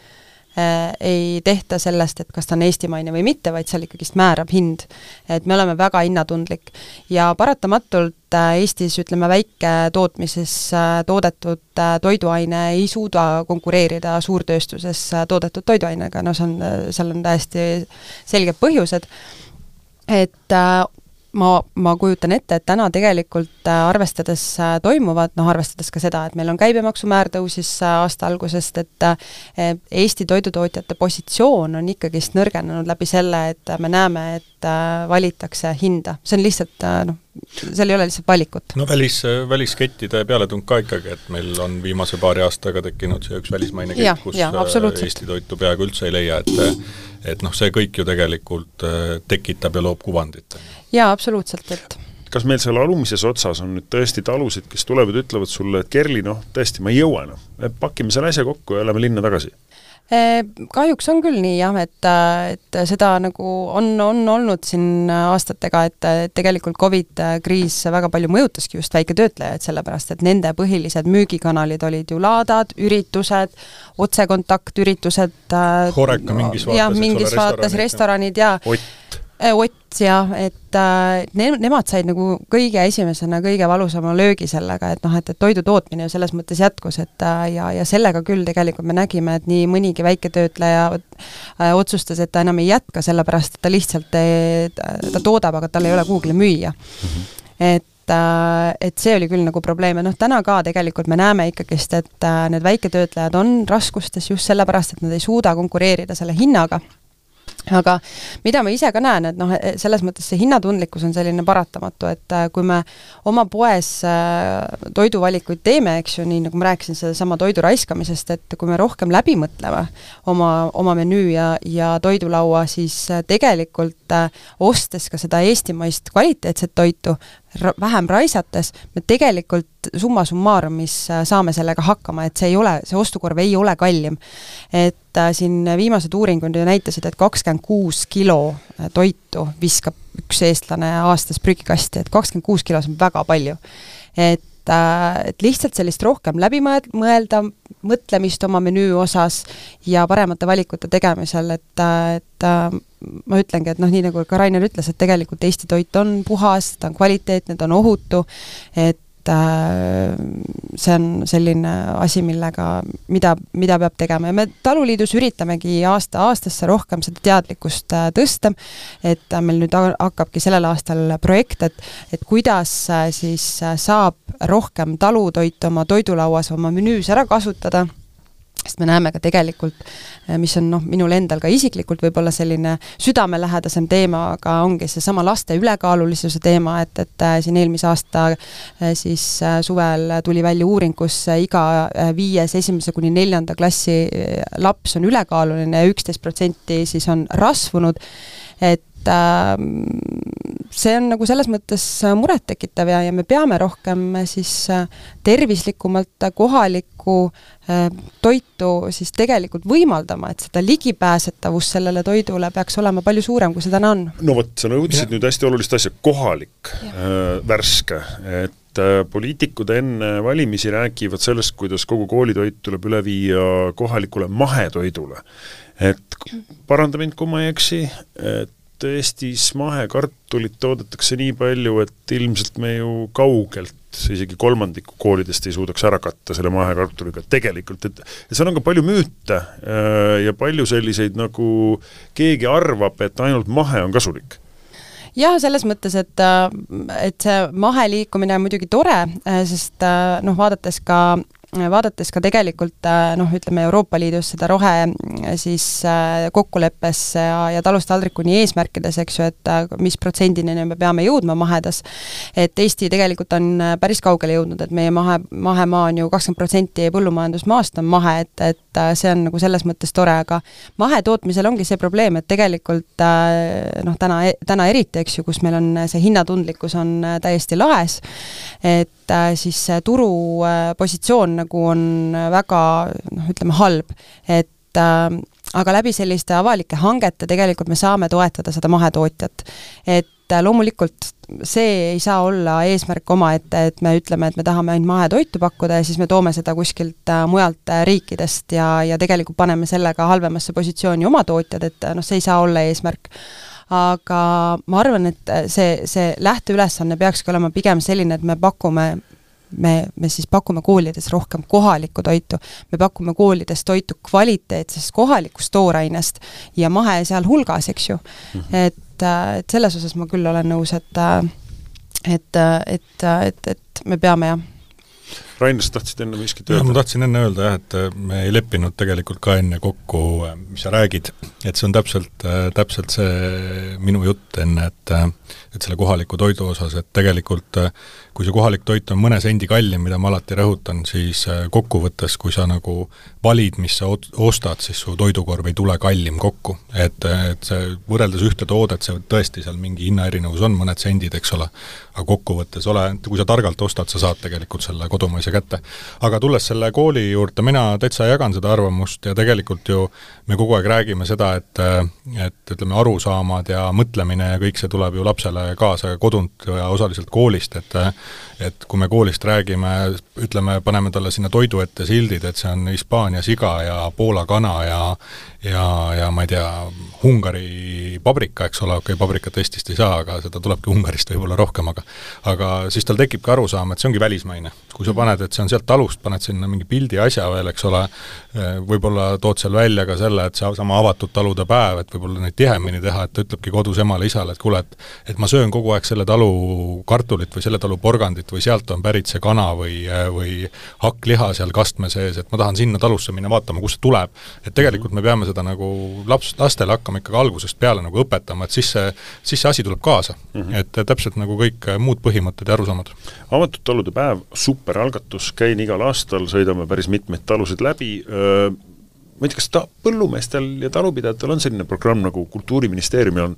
ei tehta sellest, et kas ta on eestimaine või mitte, vaid seal ikkagist määrab hind. et me oleme väga hinnatundlik. Ja paratamatult äh, Eestis ütleme, väiketootmises äh, toodetud toiduaine ei suuda konkureerida suurtööstuses toodetud toiduainega, no see on, seal on täiesti selged põhjused, et ma, ma kujutan ette, et täna tegelikult äh, arvestades äh, toimuvat, noh arvestades ka seda, et meil on käibemaksumäär tõusis äh, aasta algusest, et Eesti toidutootjate positsioon on ikkagist nõrgenenud läbi selle, et me näeme, et valitakse hinda, see on lihtsalt noh, seal ei ole lihtsalt valikut. no välis, väliskettide pealetung ka ikkagi, et meil on viimase paari aastaga tekkinud see üks välismaine kett, kus ja, Eesti toitu peaaegu üldse ei leia, et et noh, see kõik ju tegelikult tekitab ja loob kuvandit jaa, absoluutselt, et kas meil seal alumises otsas on nüüd tõesti talusid, kes tulevad ja ütlevad sulle, et Kerli, noh, tõesti, ma ei jõua enam, pakime selle asja kokku ja lähme linna tagasi? Kahjuks on küll nii jah, et, et seda nagu on, on olnud siin aastatega, et tegelikult Covid kriis väga palju mõjutaski just väiketöötlejaid, sellepärast et nende põhilised müügikanalid olid ju laadad, üritused, otsekontaktüritused. Horeka mingis vaates, jah, mingis vaates restoranid ja Ott Äh, Ott jah, et äh, ne-, nemad said nagu kõige esimesena kõige valusama löögi sellega, et noh, et, et toidu tootmine ju selles mõttes jätkus, et äh, ja, ja sellega küll tegelikult me nägime, et nii mõnigi väiketöötleja äh, otsustas, et ta enam ei jätka, sellepärast et ta lihtsalt, ta toodab, aga tal ei ole kuhugile müüa. Et äh, et see oli küll nagu probleem ja noh, täna ka tegelikult me näeme ikkagist, et äh, need väiketöötlejad on raskustes just sellepärast, et nad ei suuda konkureerida selle hinnaga aga mida ma ise ka näen, et noh, selles mõttes see hinnatundlikkus on selline paratamatu, et äh, kui me oma poes äh, toiduvalikuid teeme, eks ju, nii nagu ma rääkisin, sedasama toidu raiskamisest, et kui me rohkem läbi mõtleme oma, oma menüü ja, ja toidulaua, siis äh, tegelikult ostes ka seda eestimaist kvaliteetset toitu, ra-, vähem raisates, me tegelikult summa summarumis äh, saame sellega hakkama, et see ei ole, see ostukorv ei ole kallim. et äh, siin viimased uuringud ju näitasid, et kakskümmend kuus kilo äh, toitu viskab üks eestlane aastas prügikasti, et kakskümmend kuus kilo, see on väga palju. et et lihtsalt sellist rohkem läbimõelda, mõtlemist oma menüü osas ja paremate valikute tegemisel, et, et ma ütlengi, et noh, nii nagu ka Rainer ütles, et tegelikult Eesti toit on puhas, ta on kvaliteetne, ta on ohutu, et äh, see on selline asi, millega, mida, mida peab tegema. Ja me Taluliidus üritamegi aasta aastasse rohkem seda teadlikkust äh, tõsta, et meil nüüd hakkabki sellel aastal projekt, et et kuidas äh, siis saab rohkem talutoitu oma toidulauas, oma menüüs ära kasutada sest me näeme ka tegelikult, eh, mis on noh, minul endal ka isiklikult võib-olla selline südamelähedasem teema, aga ongi seesama laste ülekaalulisuse teema, et, et eh, siin eelmise aasta eh, siis suvel tuli välja uuring, kus iga viies esimese kuni neljanda klassi laps on ülekaaluline ja üksteist protsenti siis on rasvunud, et äh, see on nagu selles mõttes murettekitav ja, ja me peame rohkem siis äh, tervislikumalt kohalikku äh, toitu siis tegelikult võimaldama, et seda ligipääsetavus sellele toidule peaks olema palju suurem, kui see täna on. no vot, sa nõudsid nüüd hästi olulist asja, kohalik, äh, värske, et poliitikud enne valimisi räägivad sellest, kuidas kogu koolitoit tuleb üle viia kohalikule mahetoidule. et paranda mind, kui ma ei eksi, et et Eestis mahekartulit toodetakse nii palju, et ilmselt me ju kaugelt isegi kolmandiku koolidest ei suudaks ära katta selle mahekartuliga. Tegelikult, et et seal on ka palju müüte äh, ja palju selliseid, nagu keegi arvab, et ainult mahe on kasulik. Jah, selles mõttes, et, äh, et see maheliikumine on muidugi tore, äh, sest noh, vaadates ka vaadates ka tegelikult äh, noh, ütleme Euroopa Liidus seda rohe äh, siis äh, kokkuleppesse ja, ja talust taldrikuni eesmärkides, eks ju, et mis protsendini me peame jõudma mahedas, et Eesti tegelikult on päris kaugele jõudnud, et meie mahe, mahemaa on ju kakskümmend protsenti põllumajandusmaast on mahe, et, et see on nagu selles mõttes tore, aga mahetootmisel ongi see probleem, et tegelikult noh, täna, täna eriti, eks ju, kus meil on see hinnatundlikkus on täiesti laes, et siis turupositsioon nagu on väga noh, ütleme halb, et äh, aga läbi selliste avalike hangete tegelikult me saame toetada seda mahetootjat. et äh, loomulikult see ei saa olla eesmärk omaette, et me ütleme, et me tahame ainult mahetoitu pakkuda ja siis me toome seda kuskilt äh, mujalt äh, riikidest ja, ja tegelikult paneme sellega halvemasse positsiooni oma tootjad, et noh, see ei saa olla eesmärk aga ma arvan, et see, see lähteülesanne peakski olema pigem selline, et me pakume me, me siis pakume koolides rohkem kohalikku toitu, me pakume koolides toitu kvaliteetsest kohalikust toorainest ja mahe sealhulgas, eks ju mm. -hmm. et, et selles osas ma küll olen nõus, et et, et, et, et me peame jah Rainer, sa tahtsid enne miskit öelda? ma tahtsin enne öelda jah, et äh, me ei leppinud tegelikult ka enne kokku, äh, mis sa räägid, et see on täpselt, äh, täpselt see minu jutt enne, et et selle kohaliku toidu osas, et tegelikult kui see kohalik toit on mõne sendi kallim, mida ma alati rõhutan, siis kokkuvõttes, kui sa nagu valid, mis sa ostad, siis su toidukorv ei tule kallim kokku. et, et see, võrreldes ühte toodet, see tõesti seal mingi hinnaerinevus on, mõned sendid, eks ole, aga kokkuvõttes ole, kui sa targalt ostad, sa saad tegelikult selle kodumaise kätte. aga tulles selle kooli juurde, mina täitsa jagan seda arvamust ja tegelikult ju me kogu aeg räägime seda, et et ütleme, arusaamad ja mõtlemine ja kõik see tuleb ju lapsele kaasa kodunt ja osaliselt koolist, et et kui me koolist räägime, ütleme, paneme talle sinna toidu ette sildid, et see on Hispaania siga ja Poola kana ja ja, ja ma ei tea, Ungari paprika, eks ole, okei okay,, paprikat Eestist ei saa, aga seda tulebki Ungarist võib-olla rohkem, aga aga siis tal tekibki arusaam, et see ongi välismaine. kui sa paned, et see on sealt talust, paned sinna mingi pildi asja veel, eks ole, võib-olla tood seal välja ka selle, et seesama avatud talude päev, et võib-olla neid tihemini teha, et ta ütlebki kodus emale-isale, et kuule, et et ma söön kogu aeg selle talu kartulit või selle talu porgandit või sealt on pärit see kana või, või hakkliha seal kastme sees, et ma tahan sinna talusse minna vaatama, kust see tuleb. et tegelikult me peame seda nagu laps, lastele hakkama ikkagi algusest peale nagu õpetama, et siis see, siis see asi tuleb kaasa mm. -hmm. et täpselt nagu kõik muud põhimõtted ja arusaamad. avatud talude päev, superalgatus, käin igal aastal, sõidame päris mitmeid talusid läbi, ma ei tea, kas ta, põllumeestel ja talupidajatel on selline programm, nagu Kultuuriministeeriumil on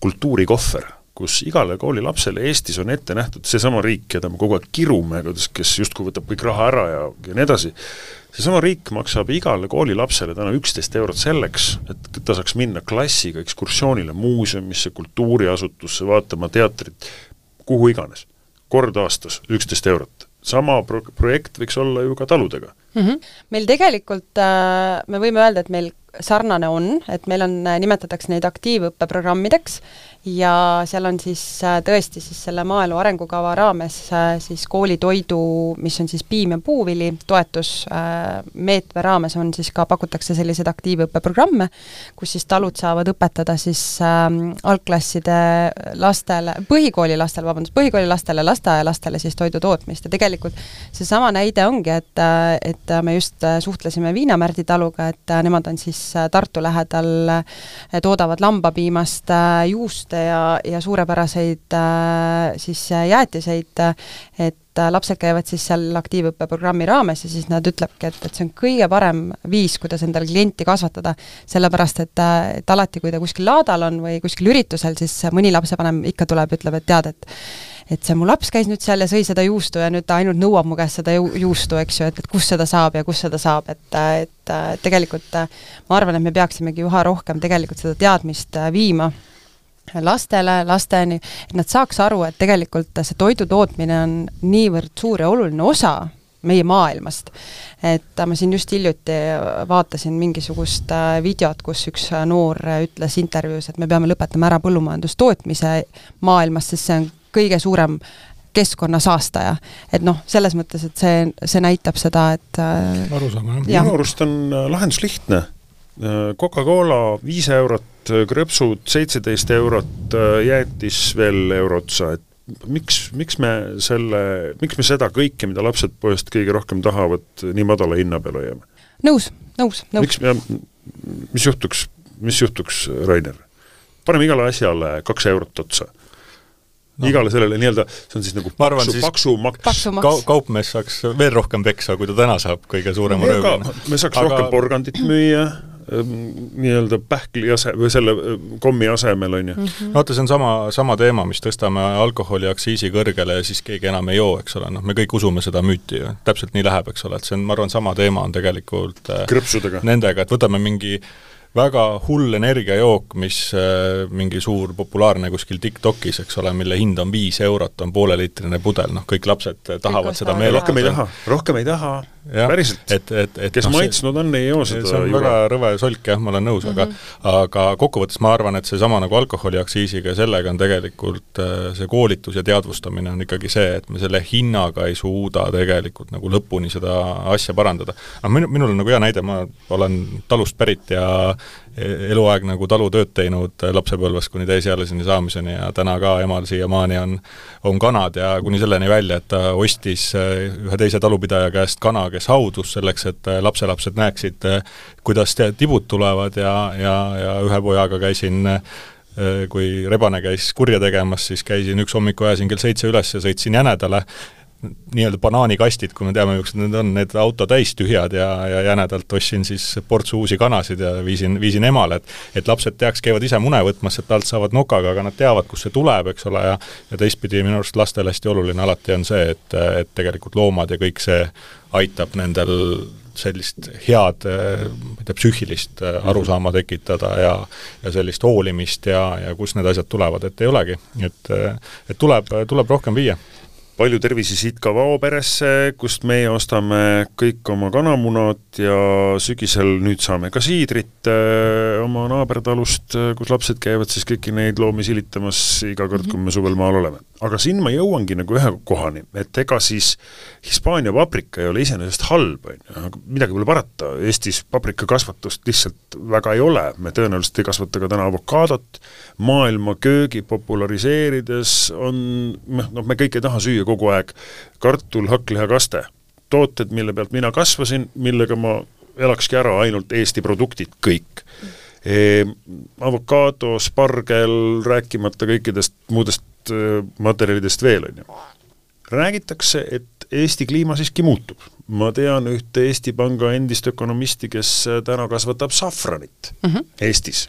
kultuurikohver kus igale koolilapsele Eestis on ette nähtud seesama riik, keda me kogu aeg kirume, kuidas, kes justkui võtab kõik raha ära ja, ja nii edasi, seesama riik maksab igale koolilapsele täna üksteist eurot selleks, et ta saaks minna klassiga ekskursioonile muuseumisse, kultuuriasutusse, vaatama teatrit, kuhu iganes. kord aastas üksteist eurot. sama pro-, projekt võiks olla ju ka taludega mm. -hmm. Meil tegelikult äh, me võime öelda, et meil sarnane on, et meil on, nimetatakse neid aktiivõppeprogrammideks ja seal on siis äh, tõesti siis selle maaelu arengukava raames äh, siis koolitoidu, mis on siis piim ja puuvili, toetusmeetme äh, raames on siis ka, pakutakse selliseid aktiivõppeprogramme, kus siis talud saavad õpetada siis äh, algklasside lastele, põhikooli lastele, vabandust, põhikooli lastele, lasteaialastele siis toidu tootmist. Ja tegelikult seesama näide ongi, et, et me just suhtlesime Viinamärdi taluga, et nemad on siis Tartu lähedal, toodavad lambapiimast juust, toite ja, ja suurepäraseid äh, siis äh, jäätiseid, et äh, lapsed käivad siis seal aktiivõppeprogrammi raames ja siis nad ütlevadki, et, et see on kõige parem viis, kuidas endale klienti kasvatada, sellepärast et, et alati, kui ta kuskil laadal on või kuskil üritusel, siis mõni lapsevanem ikka tuleb, ütleb, et tead, et et see mu laps käis nüüd seal ja sõi seda juustu ja nüüd ta ainult nõuab mu käest seda ju, juustu, eks ju, et, et kus seda saab ja kus seda saab, et, et tegelikult ma arvan, et me peaksimegi üha rohkem tegelikult seda teadmist viima lastele, lasteni, et nad saaks aru, et tegelikult see toidu tootmine on niivõrd suur ja oluline osa meie maailmast. et ma siin just hiljuti vaatasin mingisugust äh, videot, kus üks noor ütles intervjuus, et me peame lõpetama ära põllumajandustootmise maailmas, sest see on kõige suurem keskkonnasaastaja. et noh, selles mõttes, et see, see näitab seda, et äh, arusaama, jah. minu arust on äh, lahendus lihtne Coca-Cola viis eurot, krõpsud seitseteist eurot, jäätis veel euro otsa, et miks, miks me selle, miks me seda kõike, mida lapsed poest kõige rohkem tahavad, nii madala hinna peale hoiame? nõus, nõus, nõus. miks me, mis juhtuks, mis juhtuks, Rainer? paneme igale asjale kaks eurot otsa no. igale sellele nii-öelda, see on siis nagu ma arvan, paksu, paksu maks. Ka, kaupmees saaks veel rohkem peksa, kui ta täna saab kõige suurema röövina. me saaks Aga... rohkem porgandit müüa nii-öelda pähkli ase- või selle kommi asemel, on ju mm. -hmm. vaata, see on sama, sama teema, mis tõstame alkoholiaktsiisi kõrgele ja siis keegi enam ei joo, eks ole, noh, me kõik usume seda müüti ju, täpselt nii läheb, eks ole, et see on, ma arvan, sama teema on tegelikult äh, krõpsudega. nendega, et võtame mingi väga hull energiajook, mis äh, mingi suur populaarne kuskil TikTokis, eks ole, mille hind on viis eurot, on pooleliitrine pudel, noh kõik lapsed tahavad seda meele rohkem ei taha, rohkem ei taha, päriselt. et, et, et kes no, maitsnud on, ei joo seda see on juura. väga rõve solk jah, ma olen nõus mm, -hmm. aga aga kokkuvõttes ma arvan, et seesama nagu alkoholiaktsiisiga ja sellega on tegelikult äh, see koolitus ja teadvustamine on ikkagi see, et me selle hinnaga ei suuda tegelikult nagu lõpuni seda asja parandada. noh, minu, minul on nagu hea näide, ma olen talust pärit ja eluaeg nagu talutööd teinud lapsepõlvest kuni täisealiseni saamiseni ja täna ka emal siiamaani on, on kanad ja kuni selleni välja, et ta ostis eh, ühe teise talupidaja käest kana, kes haudus selleks, et eh, lapselapsed näeksid, kuidas tibud tulevad ja, ja, ja ühe pojaga käisin kui rebane käis kurja tegemas, siis käisin üks hommik, ajasin kell seitse üles ja sõitsin jänedale nii-öelda banaanikastid, kui me teame, millised need on, need auto täis tühjad ja, ja jänedalt ostsin siis portsu uusi kanasid ja viisin, viisin emale, et et lapsed teaks, käivad ise mune võtmas, et alt saavad nokaga, aga nad teavad, kust see tuleb, eks ole, ja ja teistpidi minu arust lastele hästi oluline alati on see, et, et tegelikult loomad ja kõik see aitab nendel sellist head, ma ei tea, psüühilist arusaama tekitada ja ja sellist hoolimist ja, ja kust need asjad tulevad, et ei olegi, et et tuleb, tuleb rohkem viia palju tervisi siit ka Vaoperesse, kust meie ostame kõik oma kanamunad ja sügisel nüüd saame ka siidrit äh, oma naabertalust, äh, kus lapsed käivad siis kõiki neid loomi silitamas iga kord, kui me suvel maal oleme. aga siin ma jõuangi nagu ühe kohani, et ega siis Hispaania paprika ei ole iseenesest halb, on ju, aga midagi pole parata, Eestis paprikakasvatust lihtsalt väga ei ole, me tõenäoliselt ei kasvata ka täna avokaadot, maailma köögi populariseerides on noh, noh, me kõik ei taha süüa kogu aeg kartul, hakklihakaste. tooted, mille pealt mina kasvasin, millega ma elakski ära, ainult Eesti produktid, kõik e,. Avokaado, spargel, rääkimata kõikidest muudest e, materjalidest veel, on ju. räägitakse, et Eesti kliima siiski muutub. ma tean ühte Eesti Panga endist ökonomisti, kes täna kasvatab safranit mm -hmm. Eestis.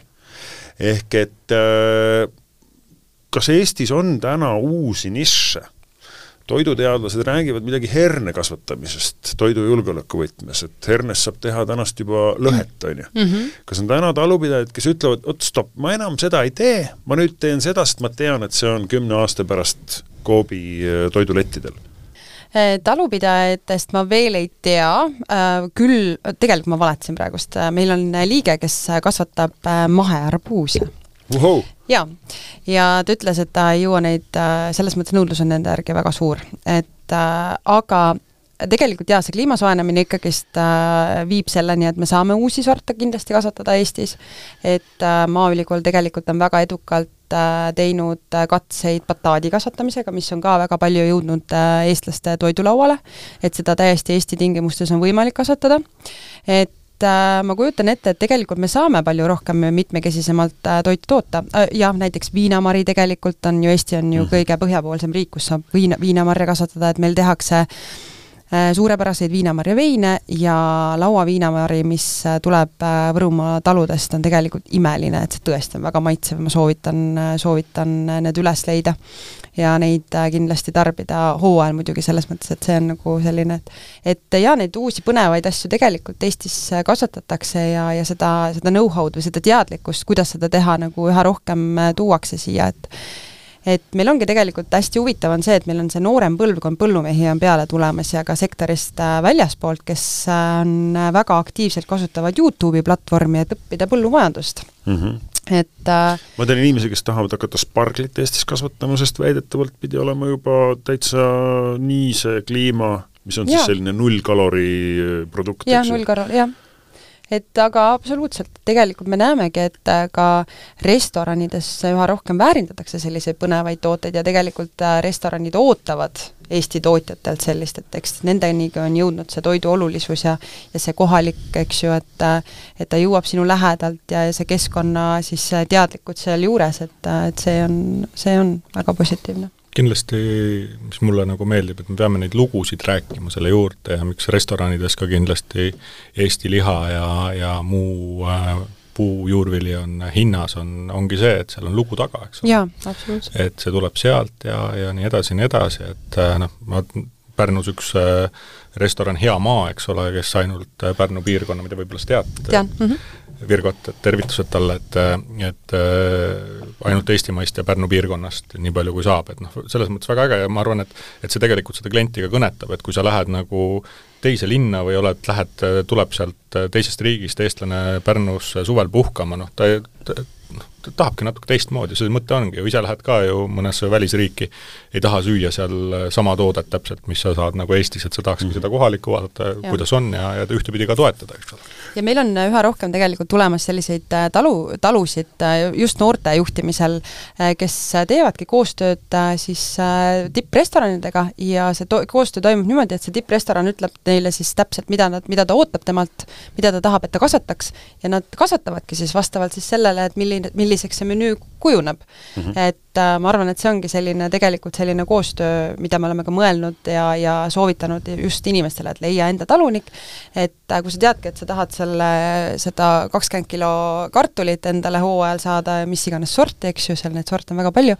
ehk et äh, kas Eestis on täna uusi nišše? Toiduteadlased räägivad midagi herne kasvatamisest toidujulgeoleku võtmes, et hernest saab teha tänast juba lõhet, on ju. Mhm. kas on täna talupidajaid, kes ütlevad, oot stopp, ma enam seda ei tee, ma nüüd teen seda, sest ma tean, et see on kümne aasta pärast Coopi äh, toidulettidel? Äh, talupidajatest ma veel ei tea, äh, küll, tegelikult ma valetasin praegust, meil on liige, kes kasvatab mahearbuuse Wow. jaa, ja ta ütles, et ta ei jõua neid, selles mõttes nõudlus on nende järgi väga suur, et aga tegelikult jaa, see kliima soojenemine ikkagist äh, viib selleni, et me saame uusi sorte kindlasti kasvatada Eestis, et äh, Maaülikool tegelikult on väga edukalt äh, teinud äh, katseid bataadi kasvatamisega, mis on ka väga palju jõudnud äh, eestlaste toidulauale, et seda täiesti Eesti tingimustes on võimalik kasvatada, et äh, ma kujutan ette, et tegelikult me saame palju rohkem mitmekesisemalt äh, toitu toota äh,, jah, näiteks viinamari tegelikult on ju, Eesti on ju Mhm. kõige põhjapoolsem riik, kus saab viina, viinamarja kasvatada, et meil tehakse äh, suurepäraseid viinamarja veine ja lauaviinamari, mis äh, tuleb äh, Võrumaa taludest, on tegelikult imeline, et see tõesti on väga maitsev, ma soovitan, soovitan äh, need üles leida ja neid äh, kindlasti tarbida hooajal muidugi selles mõttes, et see on nagu selline, et et jaa, neid uusi põnevaid asju tegelikult Eestis äh, kasvatatakse ja, ja seda, seda know-how'd või seda teadlikkust, kuidas seda teha, nagu üha rohkem äh, tuuakse siia, et et meil ongi tegelikult hästi huvitav on see, et meil on see noorem põlvkond põllumehi on peale tulemas ja ka sektorist äh, väljaspoolt, kes äh, on äh, väga aktiivselt kasutavad Youtube'i platvormi, et õppida põllumajandust. Mm -hmm. et äh, ma tean inimesi, kes tahavad hakata sparglit Eestis kasvatama, sest väidetavalt pidi olema juba täitsa nii see kliima, mis on Jaa. siis selline nullkalori produkt, jah, nullkorral, jah. Et aga absoluutselt, tegelikult me näemegi, et äh, ka restoranides üha rohkem väärindatakse selliseid põnevaid tooteid ja tegelikult äh, restoranid ootavad Eesti tootjatelt sellist, et eks nendenigi on jõudnud see toidu olulisus ja ja see kohalik, eks ju, et äh, et ta jõuab sinu lähedalt ja, ja see keskkonna siis teadlikkus sealjuures, et, et see on, see on väga positiivne kindlasti, mis mulle nagu meeldib, et me peame neid lugusid rääkima selle juurde ja miks restoranides ka kindlasti Eesti liha ja, ja muu äh, puujuurvili on hinnas, on, ongi see, et seal on lugu taga, eks ole. et see tuleb sealt ja, ja nii edasi ja nii edasi, et äh, noh, ma Pärnus üks äh, restoran Hea Maa, eks ole, kes ainult äh, Pärnu piirkonna, mida võib-olla sa tead, tean mm, -hmm. Virgot, et tervitused talle, et, et äh, ainult Eestimaist ja Pärnu piirkonnast nii palju, kui saab, et noh, selles mõttes väga äge ja ma arvan, et et see tegelikult seda klienti ka kõnetab, et kui sa lähed nagu teise linna või oled, lähed, tuleb sealt teisest riigist eestlane Pärnusse suvel puhkama, noh, ta, ta tahabki natuke teistmoodi, see mõte ongi ju, ise lähed ka ju mõnesse välisriiki, ei taha süüa seal sama toodet täpselt, mis sa saad nagu Eestis, et sa tahakski seda kohalikku vaadata, kuidas on ja, ja ühtepidi ka toetada, eks ole. ja meil on üha rohkem tegelikult tulemas selliseid äh, talu, talusid äh, just noorte juhtimisel, kes teevadki koostööd äh, siis tipprestoranidega ja see to-, koostöö toimub niimoodi, et see tipprestoran ütleb neile siis täpselt, mida nad, mida ta ootab temalt, mida ta tahab, et ta kasvataks, ja nad kasvatavadki siis vastavalt siis sellele, et milline, milliseks see menüü kujuneb mm. -hmm. et äh, ma arvan, et see ongi selline tegelikult selline koostöö, mida me oleme ka mõelnud ja, ja soovitanud just inimestele, et leia enda talunik, et äh, kui sa teadki, et sa tahad selle, seda kakskümmend kilo kartulit endale hooajal saada ja mis iganes sorti, eks ju, seal neid sorte on väga palju,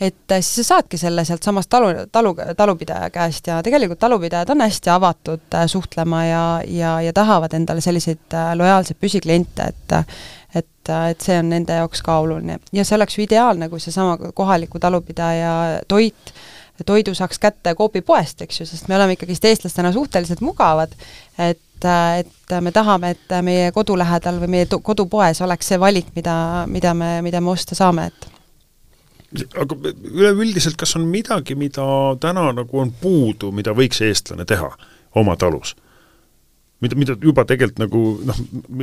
et äh, siis sa saadki selle sealtsamast talu, talu, talupidaja käest ja tegelikult talupidajad on hästi avatud äh, suhtlema ja, ja, ja tahavad endale selliseid äh, lojaalseid püsikliente, et äh, et, et see on nende jaoks ka oluline ja see oleks ju ideaalne, kui seesama kohaliku talupidaja toit, toidu saaks kätte Coopi poest, eks ju, sest me oleme ikkagist eestlastena suhteliselt mugavad, et, et me tahame, et meie kodu lähedal või meie kodupoes oleks see valik, mida, mida me, mida me osta saame, et aga üleüldiselt, kas on midagi, mida täna nagu on puudu, mida võiks eestlane teha oma talus? Mida, mida juba tegelikult nagu noh,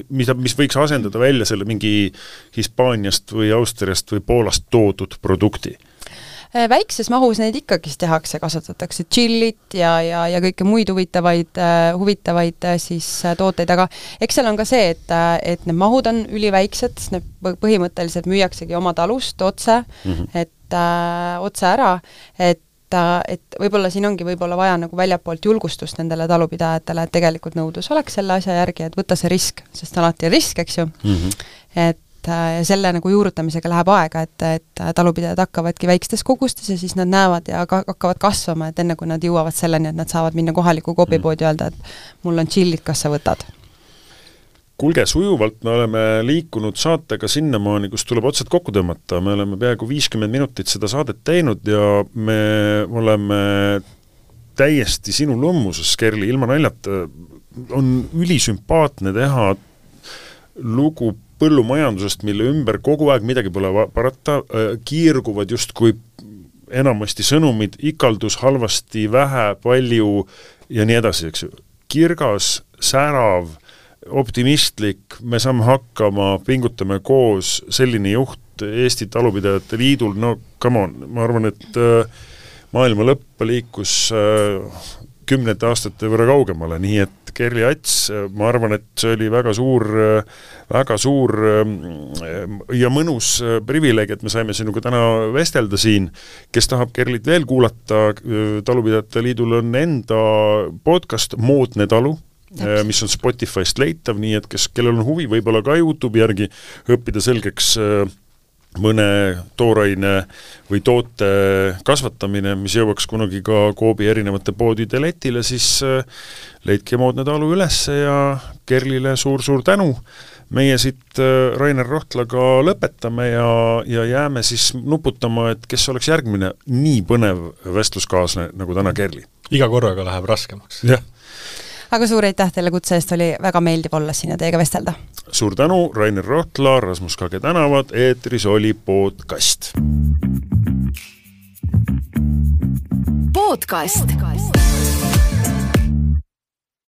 mida, mis võiks asendada välja selle mingi Hispaaniast või Austriast või Poolast toodud produkti? väikses mahus neid ikkagist tehakse, kasutatakse tšillit ja, ja, ja kõiki muid huvitavaid, huvitavaid siis tooteid, aga eks seal on ka see, et, et need mahud on üliväiksed, need põhimõtteliselt müüaksegi oma talust otse mm, -hmm. et äh, otse ära, et et võib-olla siin ongi võib-olla vaja nagu väljapoolt julgustust nendele talupidajatele, et tegelikult nõudlus oleks selle asja järgi, et võta see risk, sest alati on risk, eks ju mm, -hmm. et et äh, selle nagu juurutamisega läheb aega, et, et talupidajad hakkavadki väikestes kogustes ja siis nad näevad ja ka hakkavad kasvama, et enne kui nad jõuavad selleni, et nad saavad minna kohalikku koobipoodi ja öelda, et mul on tšillid, kas sa võtad kuulge, sujuvalt me oleme liikunud saatega sinnamaani, kus tuleb otsad kokku tõmmata, me oleme peaaegu viiskümmend minutit seda saadet teinud ja me oleme täiesti sinu lõmmuses, Kerli, ilma naljata, on ülisümpaatne teha lugu põllumajandusest, mille ümber kogu aeg midagi pole parata, kiirguvad justkui enamasti sõnumid, ikaldus, halvasti, vähe, palju ja nii edasi, eks ju. kirgas, särav, optimistlik, me saame hakkama, pingutame koos, selline juht Eesti Talupidajate Liidul, no come on, ma arvan, et äh, maailma lõpp liikus äh, kümnete aastate võrra kaugemale, nii et Kerli Ats, ma arvan, et see oli väga suur, väga suur ja mõnus privileeg, et me saime sinuga täna vestelda siin. kes tahab Kerlit veel kuulata, Talupidajate Liidul on enda podcast Moodne talu, mis on Spotify'st leitav, nii et kes, kellel on huvi, võib-olla ka Youtube'i järgi õppida selgeks äh, mõne tooraine või toote kasvatamine, mis jõuaks kunagi ka Coopi erinevate poodide letile, siis äh, leidke moodne talu üles ja Kerlile suur-suur tänu. meie siit äh, Rainer Rohtlaga lõpetame ja, ja jääme siis nuputama, et kes oleks järgmine nii põnev vestluskaaslane nagu täna Kerli. iga korraga läheb raskemaks. jah aga suur aitäh teile kutse eest, oli väga meeldiv olla siin ja teiega vestelda. suur tänu, Rainer Rohtla, Rasmus Kage tänavad, eetris oli podcast. podcast